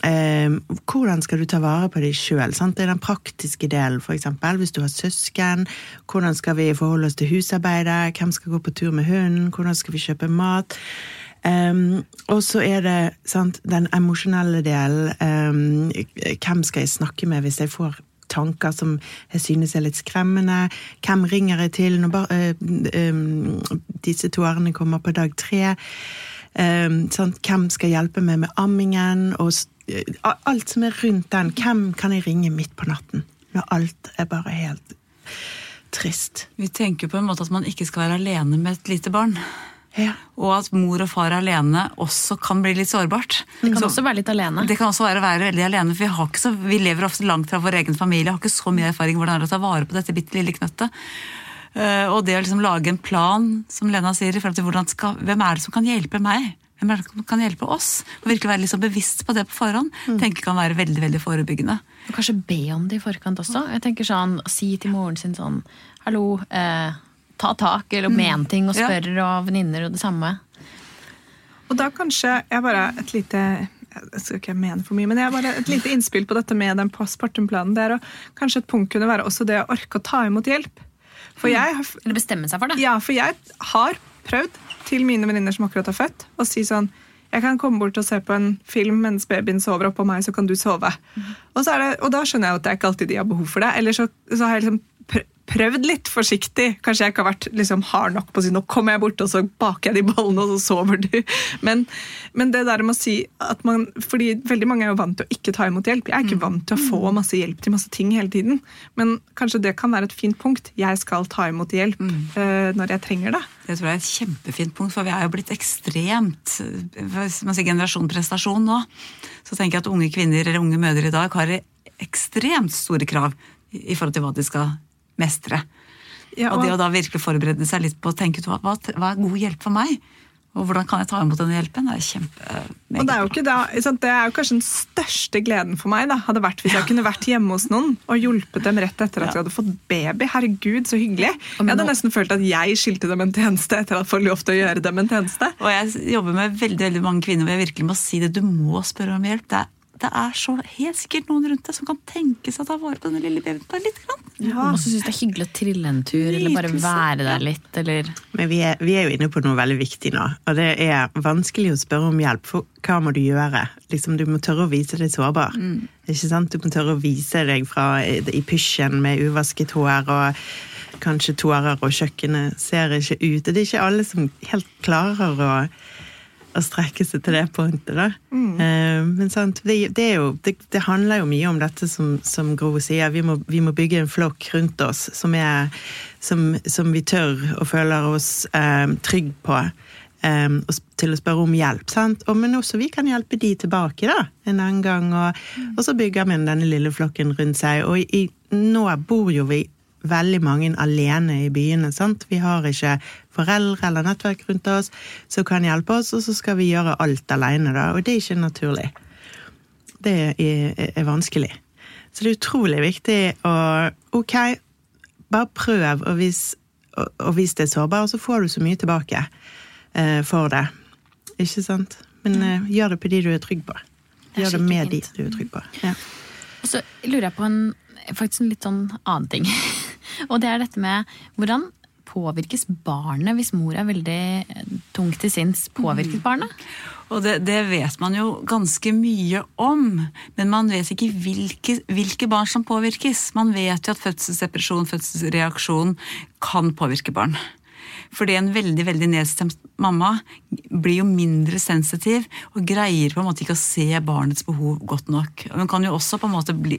[SPEAKER 3] eh, hvordan skal du ta vare på deg sjøl? Det er den praktiske delen, f.eks. Hvis du har søsken. Hvordan skal vi forholde oss til husarbeidet? Hvem skal gå på tur med hunden? Hvordan skal vi kjøpe mat? Um, og så er det sant, den emosjonelle delen. Um, hvem skal jeg snakke med hvis jeg får tanker som jeg synes er litt skremmende? Hvem ringer jeg til når bare, øh, øh, disse tårene kommer på dag tre? Sant, hvem skal hjelpe meg med ammingen? Og uh, alt som er rundt den. Hvem kan jeg ringe midt på natten? Når alt er bare helt trist.
[SPEAKER 4] Vi tenker på en måte at man ikke skal være alene med et lite barn.
[SPEAKER 3] Ja.
[SPEAKER 4] Og at mor og far alene også kan bli litt sårbart.
[SPEAKER 1] Det kan
[SPEAKER 4] Så-
[SPEAKER 1] også være litt alene.
[SPEAKER 4] det kan også være være veldig alene, for vi, har ikke så, vi lever ofte langt fra vår egen familie. Har ikke så mye erfaring hvordan det er å ta vare på dette bitte lille knøttet. Eh, og det å liksom lage en plan, som Lena sier, i forhold til hvordan skal, hvem er det som kan hjelpe meg? Hvem er det som kan hjelpe oss? Og virkelig være liksom bevisst på det på forhånd, tenker kan være veldig veldig forebyggende.
[SPEAKER 1] Og kanskje be om det i forkant også. Jeg tenker sånn, Si til moren sin sånn Hallo, eh, ta tak, eller men ting, og
[SPEAKER 4] Ja.
[SPEAKER 1] spør, og venninner og det samme.
[SPEAKER 2] Og da kanskje jeg bare et lite jeg skal ikke mene for mye, men jeg bare et lite innspill på dette med den postpartumplanen. Det er å, kanskje et punkt kunne være også det å orke å ta imot hjelp. For jeg har,
[SPEAKER 1] Eller bestemme seg for det.
[SPEAKER 2] ja, for jeg har prøvd til mine venninner som akkurat har født, å si sånn jeg kan komme bort og se på en film mens babyen sover oppå meg, så kan du sove. Og, så er det, og da skjønner jeg at det er ikke alltid de har behov for det. Eller så, så har jeg liksom prøvd litt forsiktig. Kanskje jeg ikke har vært liksom hard nok på å si nå kommer jeg bort, og så baker jeg de bollene, og så sover du. Men, men det der med å si at man Fordi veldig mange er jo vant til å ikke ta imot hjelp. Jeg er ikke vant til å få masse hjelp til masse ting hele tiden. Men kanskje det kan være et fint punkt. Jeg skal ta imot hjelp eh, når jeg trenger det.
[SPEAKER 4] Det tror jeg er et kjempefint punkt, for vi er jo blitt ekstremt hvis man sier generasjon prestasjon nå. Så tenker jeg at unge kvinner eller unge mødre i dag har ekstremt store krav i i forhold til hva de skal mestre.
[SPEAKER 2] Ja,
[SPEAKER 4] og det å da virkelig forberede seg litt på å tenke ut hva, hva, hva er god hjelp for meg? Og hvordan kan jeg ta imot denne hjelpen? Det er kjempe
[SPEAKER 2] Og det er jo ikke da, ikke det er jo kanskje den største gleden for meg da, hadde vært hvis jeg kunne vært hjemme hos noen og hjulpet dem rett etter at de hadde fått baby. Herregud, så hyggelig. Jeg hadde nesten følt at jeg skilte dem en tjeneste etter at jeg får lov til å gjøre dem en tjeneste.
[SPEAKER 4] Og jeg jobber med veldig veldig mange kvinner hvor jeg virkelig må si det. Du må spørre om hjelp. Det er, det er så helt sikkert noen rundt deg som kan tenke seg å ta vare på denne lille babyen bare litt. Grann.
[SPEAKER 1] Og så syns det er hyggelig å trille en tur, eller bare være der litt, eller
[SPEAKER 3] Men vi er, vi er jo inne på noe veldig viktig nå, og det er vanskelig å spørre om hjelp. For hva må du gjøre? Liksom, du må tørre å vise deg sårbar. Ikke sant? Du må tørre å vise deg fra i, i pysjen med uvasket hår og kanskje tårer, og kjøkkenet ser ikke ut. Det er ikke alle som helt klarer å å strekke seg til det pointet. da. Eh, men sant, det, det, jo, det, det handler jo mye om dette som, som Gro sier. Vi må, vi må bygge en flokk rundt oss som, er, som, som vi tør og føler oss eh, trygg på. eh, til å spørre om hjelp. sant? Og, men også vi kan hjelpe de tilbake da, en annen gang. Og, og så bygger vi denne lille flokken rundt seg. Og i, nå bor jo vi veldig mange alene i byene. sant? Vi har ikke foreldre eller nettverk rundt oss som kan hjelpe oss, og så skal vi gjøre alt alene. da, Og det er ikke naturlig. Det er, er vanskelig. Så det er utrolig viktig å Ok, bare prøv og hvis, og, og hvis det sårbar, sårbart, så får du så mye tilbake eh, for det. Ikke sant? Men eh, gjør det på de du er trygg på.
[SPEAKER 1] Er
[SPEAKER 3] Gjør det med
[SPEAKER 1] fint.
[SPEAKER 3] de du er trygg på. Ja.
[SPEAKER 1] Og så lurer jeg på en, faktisk en litt sånn annen ting. Og det er dette med hvordan påvirkes barnet hvis mor er veldig eh, tung til sinns? Påvirket barnet?
[SPEAKER 4] Og det, det vet man jo ganske mye om, men man vet ikke hvilke, hvilke barn som påvirkes. Man vet jo at fødselsdepresjon, fødselsreaksjon kan påvirke barn. Fordi en veldig veldig nedstemt mamma blir jo mindre sensitiv og greier på en måte ikke å se barnets behov godt nok. Hun kan jo også på en måte bli,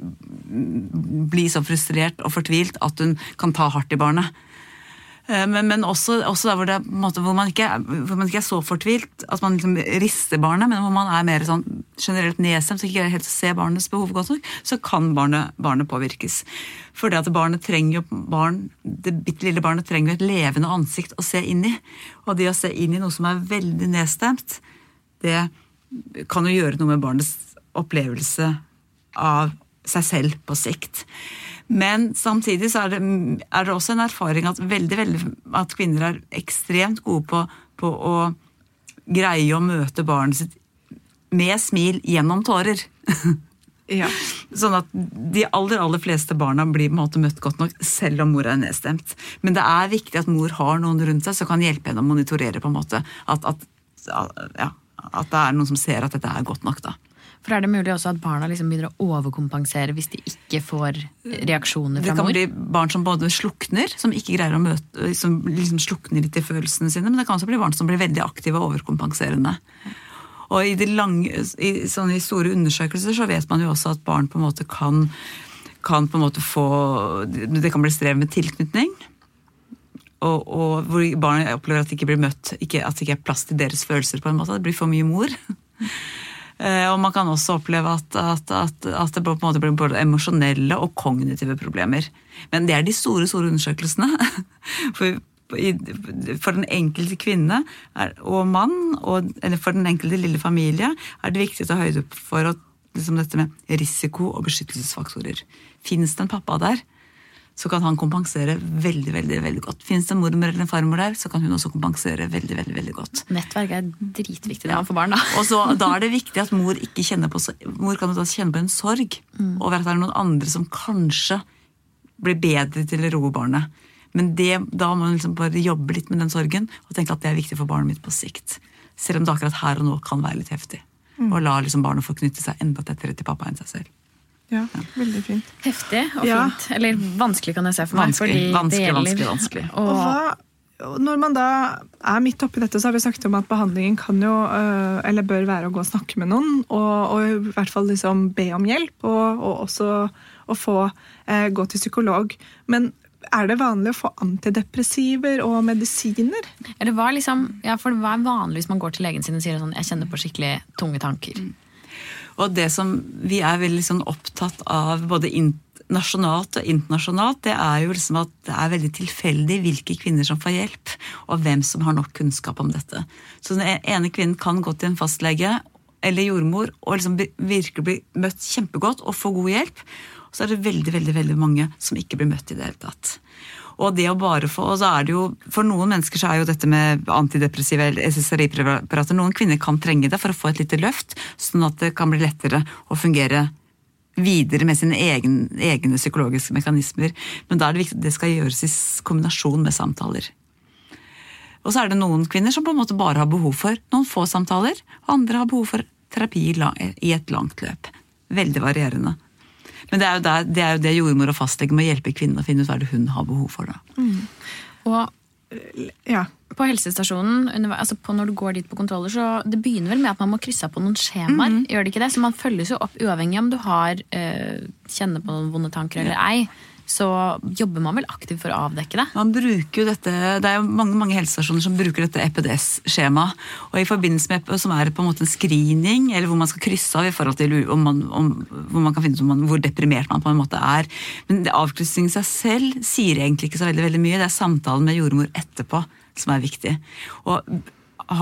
[SPEAKER 4] bli så frustrert og fortvilt at hun kan ta hardt i barnet. Eh, Men, men også, også der hvor, det, måte, hvor, man ikke, hvor man ikke er så fortvilt at man liksom rister barnet, men hvor man er mer sånn generelt nedstemt og ikke helt ser barnets behov godt nok, så kan barnet, barnet påvirkes. For det at barnet trenger jo barn, det bitte lille barnet trenger jo et levende ansikt å se inn i. Og det å se inn i noe som er veldig nedstemt, det kan jo gjøre noe med barnets opplevelse av seg selv på sikt. Men samtidig så er det, er det også en erfaring at veldig, veldig, at kvinner er ekstremt gode på, på å greie å møte barnet sitt med smil gjennom tårer.
[SPEAKER 2] Ja.
[SPEAKER 4] Sånn at de aller aller fleste barna blir på en måte møtt godt nok, selv om mor er nedstemt. Men det er viktig at mor har noen rundt seg som kan hjelpe henne å monitorere. på en måte. At, at, ja, at det er noen som ser at dette er godt nok. da.
[SPEAKER 1] For er det mulig også at barna liksom begynner å overkompensere hvis de ikke får reaksjoner fra mor?
[SPEAKER 4] Det kan bli barn som både slukner, som ikke greier å møte, som liksom slukner litt i følelsene sine, men det kan også bli barn som blir veldig aktive og overkompenserende. Og i, de lange, i sånne store undersøkelser så vet man jo også at barn på en måte kan, kan på en måte få Det kan bli strev med tilknytning. Og, og hvor barn opplever at de ikke blir møtt, ikke, at det ikke er plass til deres følelser. på en måte, Det blir for mye mor. Eh, Og man kan også oppleve at, at, at, at det på en måte blir både emosjonelle og kognitive problemer. Men det er de store store undersøkelsene. For, for den enkelte kvinne og mann, og, eller for den enkelte lille familie, er det viktig å ta høyde for at, liksom dette med risiko og beskyttelsesfaktorer. Fins det en pappa der, så kan han kompensere veldig veldig, veldig godt. Fins det en mormor eller en farmor der, så kan hun også kompensere veldig veldig, veldig godt.
[SPEAKER 1] Nettverk er dritviktig når for barn, da.
[SPEAKER 4] Og så, Da er det viktig at mor ikke kjenner på Mor kan kjenne på en sorg over at det er noen andre som kanskje blir bedre til å roe barnet. Men det, da må man liksom bare jobbe litt med den sorgen og tenke at det er viktig for barnet mitt på sikt. Selv om det akkurat her og nå kan være litt heftig. Og la liksom barnet få knytte seg enda tettere til pappa enn seg selv.
[SPEAKER 2] Ja, veldig fint.
[SPEAKER 1] Heftig og
[SPEAKER 2] Ja.
[SPEAKER 1] fint. Eller vanskelig, kan jeg se for meg.
[SPEAKER 4] Vanskelig,
[SPEAKER 1] fordi
[SPEAKER 4] vanskelig, vanskelig, vanskelig.
[SPEAKER 2] Og hva, når man da er midt oppi dette, så har vi snakket om at behandlingen kan jo, øh, eller bør være å gå og snakke med noen, og, og i hvert fall liksom be om hjelp, og, og også å få eh, gå til psykolog. Men er det vanlig å få antidepressiver og medisiner?
[SPEAKER 1] hva er liksom, ja, for hva er vanlig hvis man går til legen sin og sier sånn Jeg kjenner på skikkelig tunge tanker.
[SPEAKER 4] Og det som vi er veldig sånn opptatt av både nasjonalt og internasjonalt, det er jo liksom at det er veldig tilfeldig hvilke kvinner som får hjelp, og hvem som har nok kunnskap om dette. Så den ene kvinnen kan gå til en fastlege eller jordmor og liksom virkelig bli møtt kjempegodt og få god hjelp. Så er det veldig, veldig, veldig mange som ikke blir møtt i det hele tatt. Og det å bare få, og så er det jo, For noen mennesker så er jo dette med antidepressive SSRI-preparater Noen kvinner kan trenge det for å få et lite løft, sånn at det kan bli lettere å fungere videre med sine egen, egne psykologiske mekanismer. Men da er det viktig at det skal gjøres i kombinasjon med samtaler. Og så er det noen kvinner som på en måte bare har behov for noen få samtaler, og andre har behov for terapi i et langt løp. Veldig varierende. Men det er jo, der, det, er jo det jordmor og fastlege må hjelpe kvinnen å finne ut hva det hun har behov for. da.
[SPEAKER 1] Og
[SPEAKER 2] Ja.
[SPEAKER 1] på helsestasjonen, under- altså på når du går dit på kontroller, så det begynner vel med at man må krysse av på noen skjemaer.
[SPEAKER 4] Mhm.
[SPEAKER 1] Gjør det ikke det? Så man følges jo opp uavhengig om du har øh, kjenner på noen vonde tanker eller ei. Så jobber man vel aktivt for å avdekke det.
[SPEAKER 4] Man bruker jo dette, Det er jo mange mange helsestasjoner som bruker dette EPDS-skjemaet. og i forbindelse med Som er på en måte en screening, eller hvor man skal krysse av i forhold til om man, om, hvor man kan finne ut hvor deprimert man på en måte er. Men avkryssing i seg selv sier egentlig ikke så veldig, veldig mye. Det er samtalen med jordmor etterpå som er viktig. Og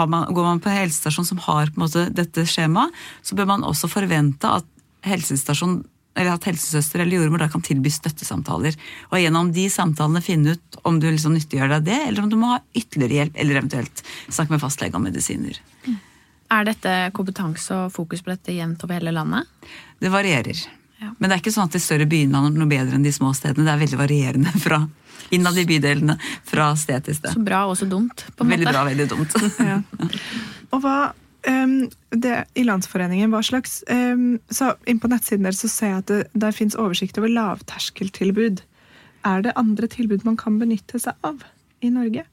[SPEAKER 4] man, Går man på en helsestasjon som har på en måte dette skjemaet, så bør man også forvente at helsestasjon eller at helsesøster eller jordmor da kan tilby støttesamtaler. Og gjennom de samtalene finne ut om du liksom nyttiggjør deg det, eller om du må ha ytterligere hjelp, eller eventuelt snakke med fastlege om medisiner.
[SPEAKER 1] Er dette kompetanse og fokus på dette jevnt over hele landet?
[SPEAKER 4] Det varierer.
[SPEAKER 1] Ja.
[SPEAKER 4] Men det er ikke sånn at de større byene har noe bedre enn de små stedene. Det er veldig varierende fra innad i bydelene, fra sted til sted.
[SPEAKER 1] Så bra og så dumt, på en
[SPEAKER 4] Veldig
[SPEAKER 1] måte.
[SPEAKER 4] bra, veldig dumt.
[SPEAKER 2] Ja. Og hva ehm, det, I Landsforeningen, hva slags um, så Inn på nettsiden deres så ser jeg at det, der fins oversikt over lavterskeltilbud. Er det andre tilbud man kan benytte seg av i Norge?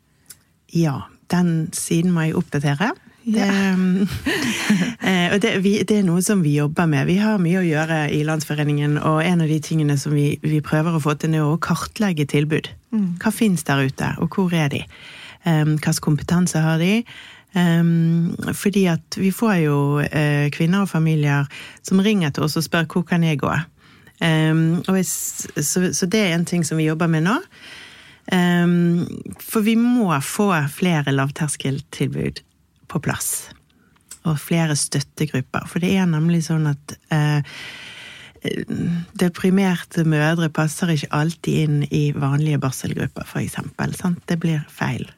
[SPEAKER 3] Ja, den siden må jeg oppdatere. Det, eh, og det, vi, det er noe som vi jobber med. Vi har mye å gjøre i Landsforeningen, og en av de tingene som vi, vi prøver å få til, er å kartlegge tilbud. Hva fins der ute, og hvor er de? Um, Hvilken kompetanse har de? Um, fordi at vi får jo eh, kvinner og familier som ringer til oss og spør hvor kan jeg gå. Hvis, så, det er en ting som vi jobber med nå. Um, for vi må få flere lavterskeltilbud på plass. Og flere støttegrupper. For det er nemlig sånn at eh, deprimerte mødre passer ikke alltid inn i vanlige barselgrupper, f.eks. Det blir feil.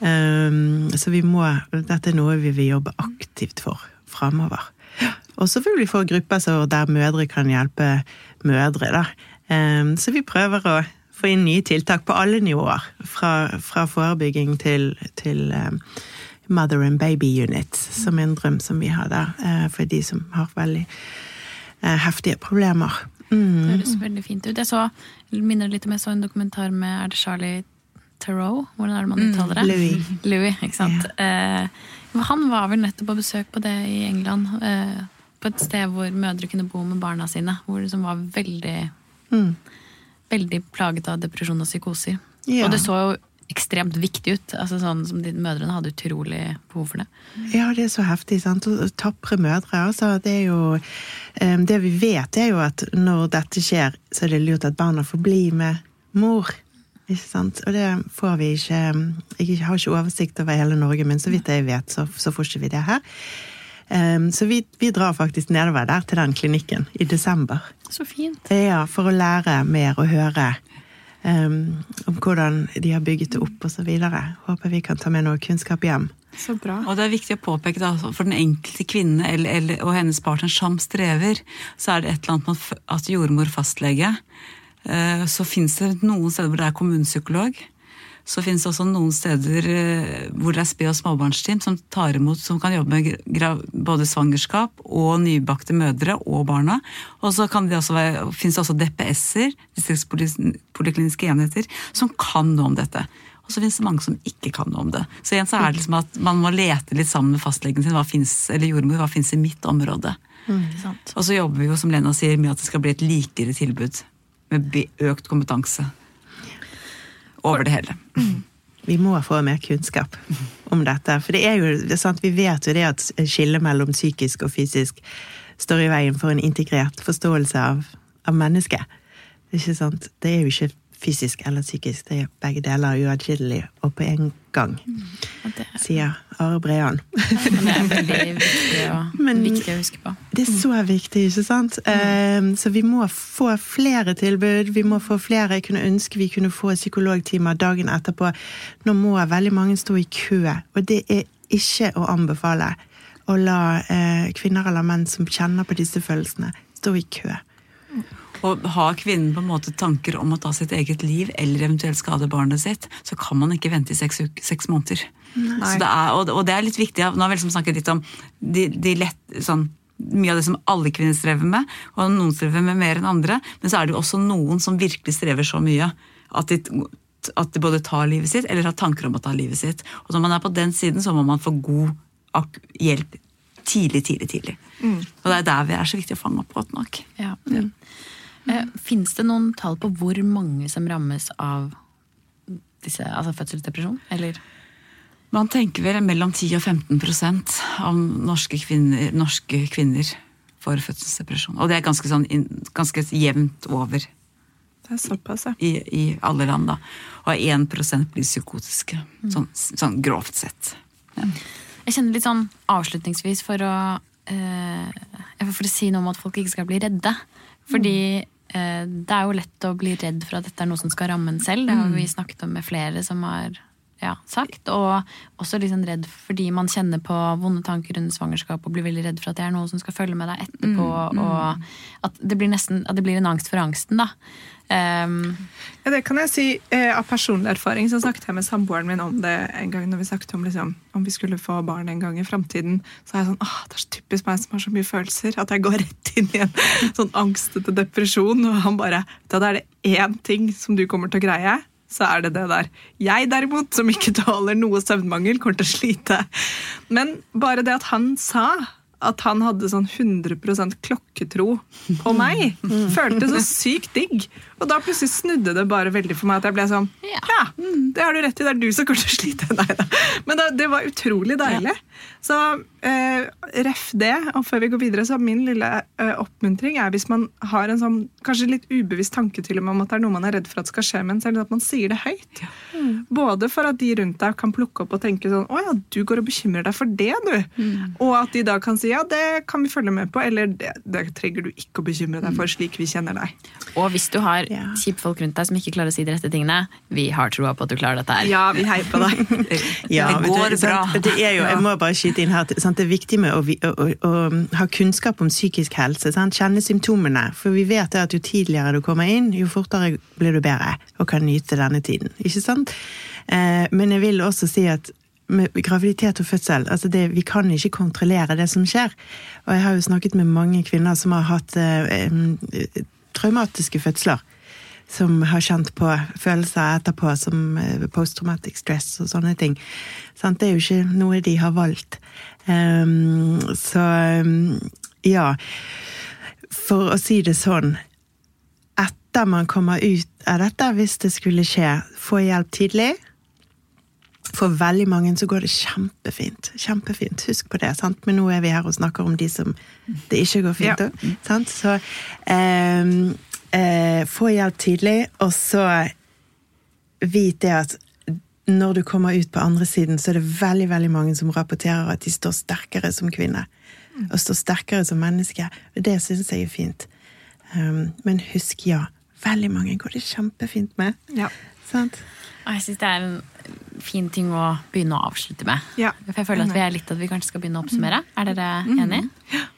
[SPEAKER 3] Um, så vi må, dette er noe vi vil jobbe aktivt for framover. Og vi få grupper der mødre kan hjelpe mødre. da. Um, så vi prøver å få inn nye tiltak på alle nivåer. Fra, fra forebygging til, til um, Mother and Baby Unit, som er en drøm som vi har der uh, for de som har veldig uh, heftige problemer.
[SPEAKER 1] Det
[SPEAKER 3] Mm.
[SPEAKER 1] høres veldig fint ut. Jeg så, minner litt om jeg så en dokumentar med er det Charlie Theroux? Hvordan er det man uttaler det?
[SPEAKER 3] Louis.
[SPEAKER 1] Louis, ikke sant. Eh, han var vel nettopp på besøk på det i England. Eh, på et sted hvor mødre kunne bo med barna sine. Hvor som var veldig,
[SPEAKER 3] Mm.
[SPEAKER 1] veldig plaget av depresjon og psykoser.
[SPEAKER 3] Ja.
[SPEAKER 1] Og det så jo ekstremt viktig ut. Altså sånn som de Mødrene hadde utrolig behov for det.
[SPEAKER 3] Ja, det er så heftig. sant? Tapre mødre. altså det er jo eh, Det vi vet, er jo at når dette skjer, så er det lurt at barna får bli med mor. Ikke sant? Og det får vi ikke Jeg har ikke oversikt over hele Norge, men så vidt jeg vet, så, så får ikke vi det her. Um, Så vi, vi drar faktisk nedover der til den klinikken i desember.
[SPEAKER 1] Så fint.
[SPEAKER 3] Ja, for å lære mer og høre um, om hvordan de har bygget det opp osv. Håper vi kan ta med noe kunnskap hjem.
[SPEAKER 2] Så bra.
[SPEAKER 4] Og det er viktig å påpeke da, for den enkelte kvinne eller, eller, og hennes partner som strever, så er det et eller annet med at jordmor, fastlege Så fins det noen steder hvor det er kommunepsykolog. Så finnes det også noen steder eh, hvor det er sped- og småbarnsteam som tar imot, som kan jobbe med både svangerskap og nybakte mødre og barna. Og så det finnes det også DPS-er, distriktspolikliniske enheter, som kan noe om dette. Og så finnes det mange som ikke kan noe om det. Så igjen så er det liksom at man må lete litt sammen med fastlegen sin, hva finnes, eller jordmor, hva fins i mitt område.
[SPEAKER 1] Mm.
[SPEAKER 4] Og så jobber vi jo, som Lena sier, med at det skal bli et likere tilbud. Med økt kompetanse. Over det hele.
[SPEAKER 3] Vi må få mer kunnskap om dette. For det er jo det er sant, vi vet jo det at skillet mellom psykisk og fysisk står i veien for en integrert forståelse av, av mennesket. Ikke sant? Det er jo ikke fysisk eller psykisk, det er begge deler uatskillelig og på en gang,
[SPEAKER 1] mm,
[SPEAKER 3] sier Are Brean.
[SPEAKER 1] det er veldig viktig
[SPEAKER 3] Men-
[SPEAKER 1] viktig å huske på.
[SPEAKER 3] Det er så viktig, ikke sant? Mm. Så vi må få flere tilbud. Vi må få flere. Jeg kunne ønske vi kunne få psykologtimer dagen etterpå. Nå må veldig mange stå i kø, og det er ikke å anbefale å la eh, kvinner eller menn som kjenner på disse følelsene, stå i kø.
[SPEAKER 4] Og har kvinnen på en måte tanker om å ta sitt eget liv eller eventuelt skade barnet sitt, så kan man ikke vente i seks, seks måneder. Så det er, og, og det er litt viktig. Nå har vi liksom snakket litt om de, de lett, sånn, mye av det som alle kvinner strever med, og noen strever med mer enn andre. Men så er det jo også noen som virkelig strever så mye at de, at de både tar livet sitt eller har tanker om å ta livet sitt. Og når man er på den siden, så må man få god hjelp tidlig, tidlig, tidlig. Og det er der vi er så viktig å fange opp godt nok.
[SPEAKER 1] Ja. Eh, Fins det noen tall på hvor mange som rammes av disse, altså fødselsdepresjon? Eller
[SPEAKER 4] Man tenker vel mellom 10 og 15 prosent av norske kvinner, norske kvinner får fødselsdepresjon. Og det er ganske, sånn, ganske jevnt over
[SPEAKER 2] Det er såpass, ja.
[SPEAKER 4] i, i alle land. da. Og 1% blir psykotiske, sånn, sånn grovt sett. Ja.
[SPEAKER 1] Jeg kjenner litt sånn avslutningsvis for å eh, For å si noe om at folk ikke skal bli redde. Fordi det er jo lett å bli redd for at dette er noe som skal ramme en selv. Det har vi snakket om med flere som har ja, sagt. Og også liksom redd fordi man kjenner på vonde tanker under svangerskap og blir veldig redd for at det er noe som skal følge med deg etterpå. Og at det blir nesten at det blir en angst for angsten, da. Um,
[SPEAKER 2] Ja, det kan jeg si eh, av personlig erfaring. Så snakket jeg med samboeren min om det en gang når vi snakket om liksom, om vi skulle få barn en gang i framtiden. Så er jeg sånn åh, det er så typisk meg som har så mye følelser, at jeg går rett inn i en sånn angstete depresjon. Og han bare Da er det én ting som du kommer til å greie, så er det det der. Jeg derimot, som ikke tåler noe søvnmangel, kommer til å slite. Men bare det at han sa at han hadde sånn 100% klokketro på meg, føltes så sykt digg. Og da plutselig snudde det bare veldig for meg at jeg ble sånn
[SPEAKER 1] Ja.
[SPEAKER 2] Ja, det har du rett i, det er du som kommer til å slite. Nei da. Men da, det var utrolig deilig. Så eh, ref det, og før vi går videre, så min lille eh, oppmuntring er hvis man har en sånn kanskje litt ubevisst tanke til og med om at det er noe man er redd for at skal skje med en selv, at man sier det høyt. Både for at de rundt deg kan plukke opp og tenke sånn Å ja, du går og bekymrer deg for det, du. Og at de da kan si ja, det kan vi følge med på, eller det, det trenger du ikke å bekymre deg for, slik vi kjenner deg.
[SPEAKER 1] Og hvis du har
[SPEAKER 3] Ja.
[SPEAKER 1] kjipe folk rundt deg som ikke klarer å si de rette tingene. Vi har troa på at du klarer dette her.
[SPEAKER 2] Ja, vi heier på deg.
[SPEAKER 3] Ja,
[SPEAKER 4] det
[SPEAKER 3] går du,
[SPEAKER 4] bra.
[SPEAKER 3] Det er jo, jeg må bare skyte inn her, sant? Det er viktig med å, å, å, å ha kunnskap om psykisk helse. Sant? Kjenne symptomene. For vi vet at jo tidligere du kommer inn, jo fortere blir du bedre og kan nyte denne tiden. Ikke sant? Eh, men jeg vil også si at med graviditet og fødsel, altså det, vi kan ikke kontrollere det som skjer. Og jeg har jo snakket med mange kvinner som har hatt eh, traumatiske fødsler som har kjent på følelser etterpå, som eh, posttraumatic stress og sånne ting. Sant? Det er jo ikke noe de har valgt. Ehm, så ehm, ja. For å si det sånn Etter man kommer ut av dette, hvis det skulle skje, få hjelp tidlig. For veldig mange så går det kjempefint. Kjempefint, Husk på det. sant? Men nå er vi her og snakker om de som det ikke går fint
[SPEAKER 2] Ja.
[SPEAKER 3] Så ehm, eh, få hjelp tidlig, og så vit det at når du kommer ut på andre siden, så er det veldig veldig mange som rapporterer at de står sterkere som kvinne. Og står sterkere som menneske. Og det syns jeg er fint. Um, men husk, ja. Veldig mange går det kjempefint med.
[SPEAKER 2] Ja.
[SPEAKER 3] Sant?
[SPEAKER 1] Og jeg syns det er en fin ting å begynne å avslutte med.
[SPEAKER 2] Ja.
[SPEAKER 1] For jeg føler at vi er litt at vi kanskje skal begynne å oppsummere. Er dere enige? Mm. er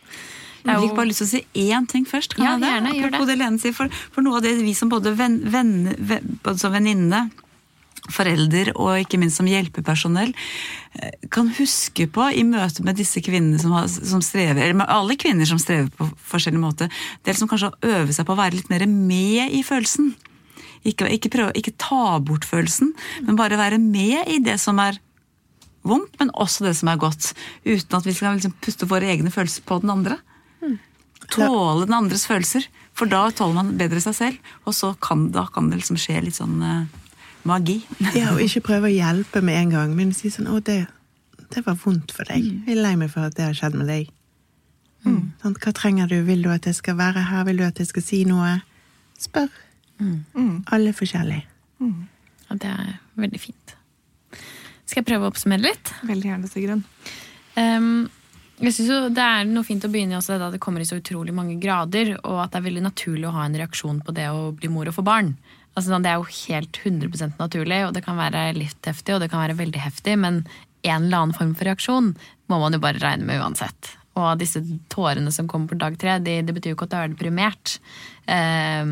[SPEAKER 4] Jeg fikk bare lyst til å si én ting først. Kan
[SPEAKER 1] Ja,
[SPEAKER 4] jeg det?
[SPEAKER 1] gjerne,
[SPEAKER 4] Apropos
[SPEAKER 1] det.
[SPEAKER 4] det Lene sier. For, for noe av det vi som både, ven, ven, ven, både som venninne, forelder og ikke minst som hjelpepersonell eh, kan huske på i møte med disse kvinnene som, har, som strever, eller med alle kvinner som strever på forskjellig måte, det er liksom kanskje å øve seg på å være litt mer med i følelsen. Ikke, ikke, prøve, ikke ta bort følelsen, men bare være med i det som er vondt, men også det som er godt. Uten at vi skal liksom puste våre egne følelser på den andre. Tåle den andres følelser, for da tåler man bedre seg selv. Og så kan, da kan det liksom skje litt sånn uh, magi.
[SPEAKER 3] Ja, og ikke prøve å hjelpe med en gang, men si sånn 'Å, det, det var vondt for deg. Jeg er lei meg for at det har skjedd med deg'. Sant? Hva trenger du? Vil du at jeg skal være her? Vil du at jeg skal si noe? Spør. Alle forskjellig. forskjellige.
[SPEAKER 1] Ja, det er veldig fint. Skal jeg prøve å oppsummere litt?
[SPEAKER 2] Veldig gjerne, Sigrun.
[SPEAKER 1] Um, jeg synes jo Det er noe fint å begynne i også, det at det kommer i så utrolig mange grader, og at det er veldig naturlig å ha en reaksjon på det å bli mor og få barn. Altså, sånn, det er jo helt 100% naturlig, og det kan være litt heftig, og det kan være veldig heftig, men en eller annen form for reaksjon må man jo bare regne med uansett. Og disse tårene som kommer på dag tre, det de betyr jo ikke at du er deprimert. eh,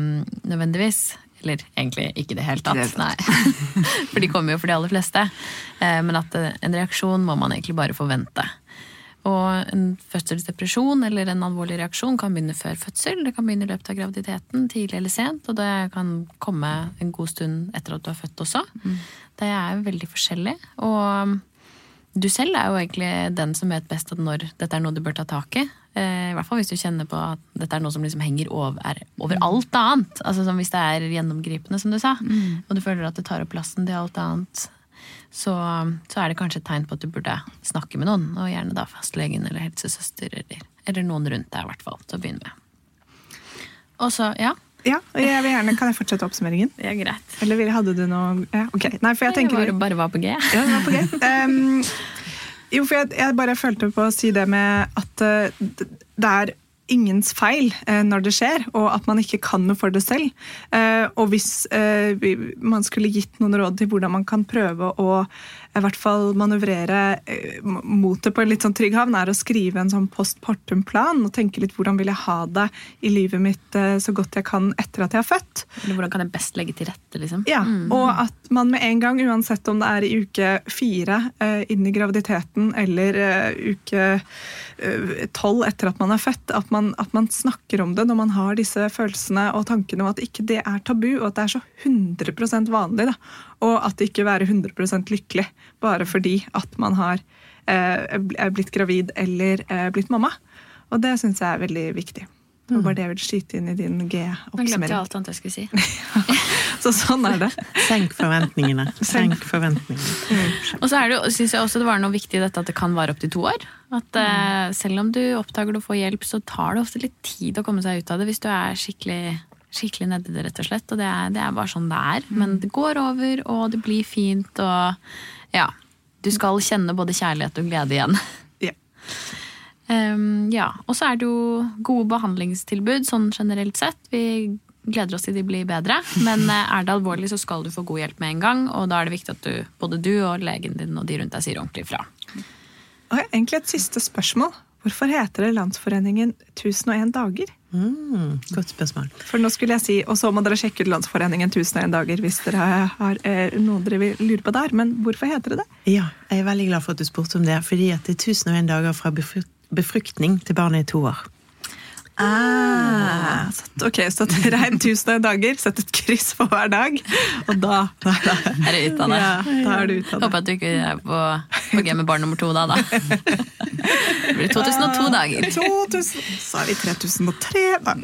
[SPEAKER 1] nødvendigvis. Eller egentlig ikke i det hele tatt.
[SPEAKER 4] Det
[SPEAKER 1] Nei. For de kommer jo for de aller fleste. Eh, Men at eh, en reaksjon må man egentlig bare forvente. Og en fødselsdepresjon eller en alvorlig reaksjon kan begynne før fødsel. Det kan begynne i løpet av graviditeten, tidlig eller sent, og det kan komme en god stund etter at du har født også. Det er veldig forskjellig. Og du selv er jo egentlig den som vet best at når dette er noe du bør ta tak i. Eh, I hvert fall hvis du kjenner på at dette er noe som liksom henger over, er over alt annet. Altså som Hvis det er gjennomgripende, som du sa, og du føler at det tar opp plassen til alt annet, så, så er det kanskje et tegn på at du burde snakke med noen. Og gjerne da fastlegen eller helsesøster eller, eller noen rundt deg, i hvert fall, til å begynne med. Og så, ja,
[SPEAKER 2] Ja, og jeg vil gjerne, Kan jeg fortsette oppsummeringen?
[SPEAKER 1] er greit.
[SPEAKER 2] Eller hadde du noe ja, Ok, nei, for jeg tenker
[SPEAKER 1] bare, bare var på G.
[SPEAKER 2] Ja, var på G. Um, jo, for jeg, jeg bare følte på å si det med at uh, det er ingens feil eh, når det skjer, og at man ikke kan noe for det selv. Eh, og hvis eh, man skulle gitt noen råd til hvordan man kan prøve å i hvert fall manøvrere eh, mot det på en litt sånn trygg havn, er å skrive en sånn postpartum-plan og tenke litt hvordan vil jeg ha det i livet mitt eh, så godt jeg kan etter at jeg er født.
[SPEAKER 1] Eller hvordan kan jeg best legge til rette, liksom?
[SPEAKER 2] Ja, og at man med en gang, uansett om det er i uke fire eh, inn i graviditeten eller uke tolv etter at man er født, at man, at man snakker om det når man har disse følelsene og tankene om at ikke det er tabu, og at det er så 100 vanlig. Da, og at det ikke være 100% lykkelig bare fordi at man har eh, blitt gravid eller eh, blitt mamma. Og det syns jeg er veldig viktig. Det var bare det jeg ville skyte inn i din
[SPEAKER 1] Nå glemte jeg
[SPEAKER 2] G-oppsummering.
[SPEAKER 1] alt annet jeg skulle si.
[SPEAKER 2] Så sånn er det.
[SPEAKER 3] Senk forventningene. Senk forventningene.
[SPEAKER 1] Og så er det, synes jeg også det var noe viktig i dette at det kan vare opptil to år. At eh, Selv om du oppdager du får hjelp, så tar det ofte litt tid å komme seg ut av det hvis du er skikkelig, skikkelig nedi det, rett og slett. Og det er, det er bare sånn det er. Men det går over, og det blir fint, og ja. Du skal kjenne både kjærlighet og glede igjen.
[SPEAKER 2] Ja.
[SPEAKER 1] Um, ja, Og så er det jo gode behandlingstilbud sånn generelt sett. Vi gleder oss til de blir bedre. Men eh, er det alvorlig, så skal du få god hjelp med en gang. Og da er det viktig at du, både du og legen din og de rundt deg sier ordentlig fra.
[SPEAKER 2] Og egentlig et siste spørsmål. Hvorfor heter det Landsforeningen 1001 dager?
[SPEAKER 3] Mm, godt spørsmål.
[SPEAKER 2] For nå skulle jeg si, Og så må dere sjekke ut Landsforeningen 1001 dager hvis dere har eh, noe dere vil lure på der. Men hvorfor heter det det?
[SPEAKER 3] Ja, jeg er veldig glad for at du spurte om det, fordi at det er 1001 dager fra befruktning til barnet er to år.
[SPEAKER 2] Ah, ok, Så det regn 1001 dager, sett et kryss på hver dag, og da
[SPEAKER 1] Er det ut av det?
[SPEAKER 2] Ja, da er du utdannet.
[SPEAKER 1] Håper at du ikke er på, på G med barn nummer to da, da. Det blir 2002 dager.
[SPEAKER 2] 2000, så er vi 3003, da.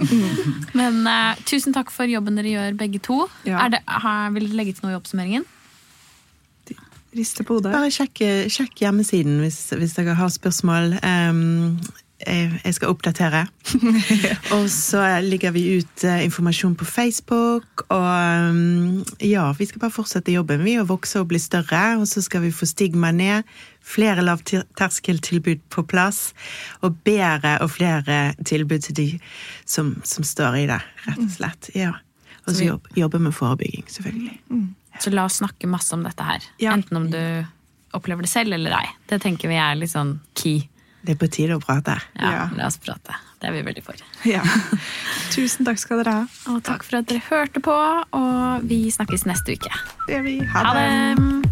[SPEAKER 1] Men uh, tusen takk for jobben dere gjør, begge to.
[SPEAKER 2] Ja.
[SPEAKER 1] Er det, har, vil dere legge til noe i oppsummeringen?
[SPEAKER 2] Rister på hodet.
[SPEAKER 3] Bare sjekk, sjekk hjemmesiden hvis, hvis dere har spørsmål. Ehm, jeg, jeg skal oppdatere. og så ligger vi ut eh, informasjon på Facebook. Og ehm, ja, vi skal bare fortsette jobben. Vi å vokse og bli større, og så skal vi få stigma ned. Flere lavterskeltilbud på plass, og bedre og flere tilbud til de som, som står i det, rett og slett. Ja. Og så jobb, jobbe med forebygging, selvfølgelig.
[SPEAKER 1] Så la oss snakke masse om dette her.
[SPEAKER 2] Ja.
[SPEAKER 1] Enten om du opplever det selv eller ei. Det tenker vi er litt sånn key.
[SPEAKER 3] Det er på tide å prate.
[SPEAKER 1] Ja,
[SPEAKER 2] Ja.
[SPEAKER 1] La oss prate. Det er vi veldig for.
[SPEAKER 2] Ja. Tusen takk skal dere ha.
[SPEAKER 1] Og takk for at dere hørte på, og vi snakkes neste uke.
[SPEAKER 2] Det gjør vi.
[SPEAKER 1] Ha det!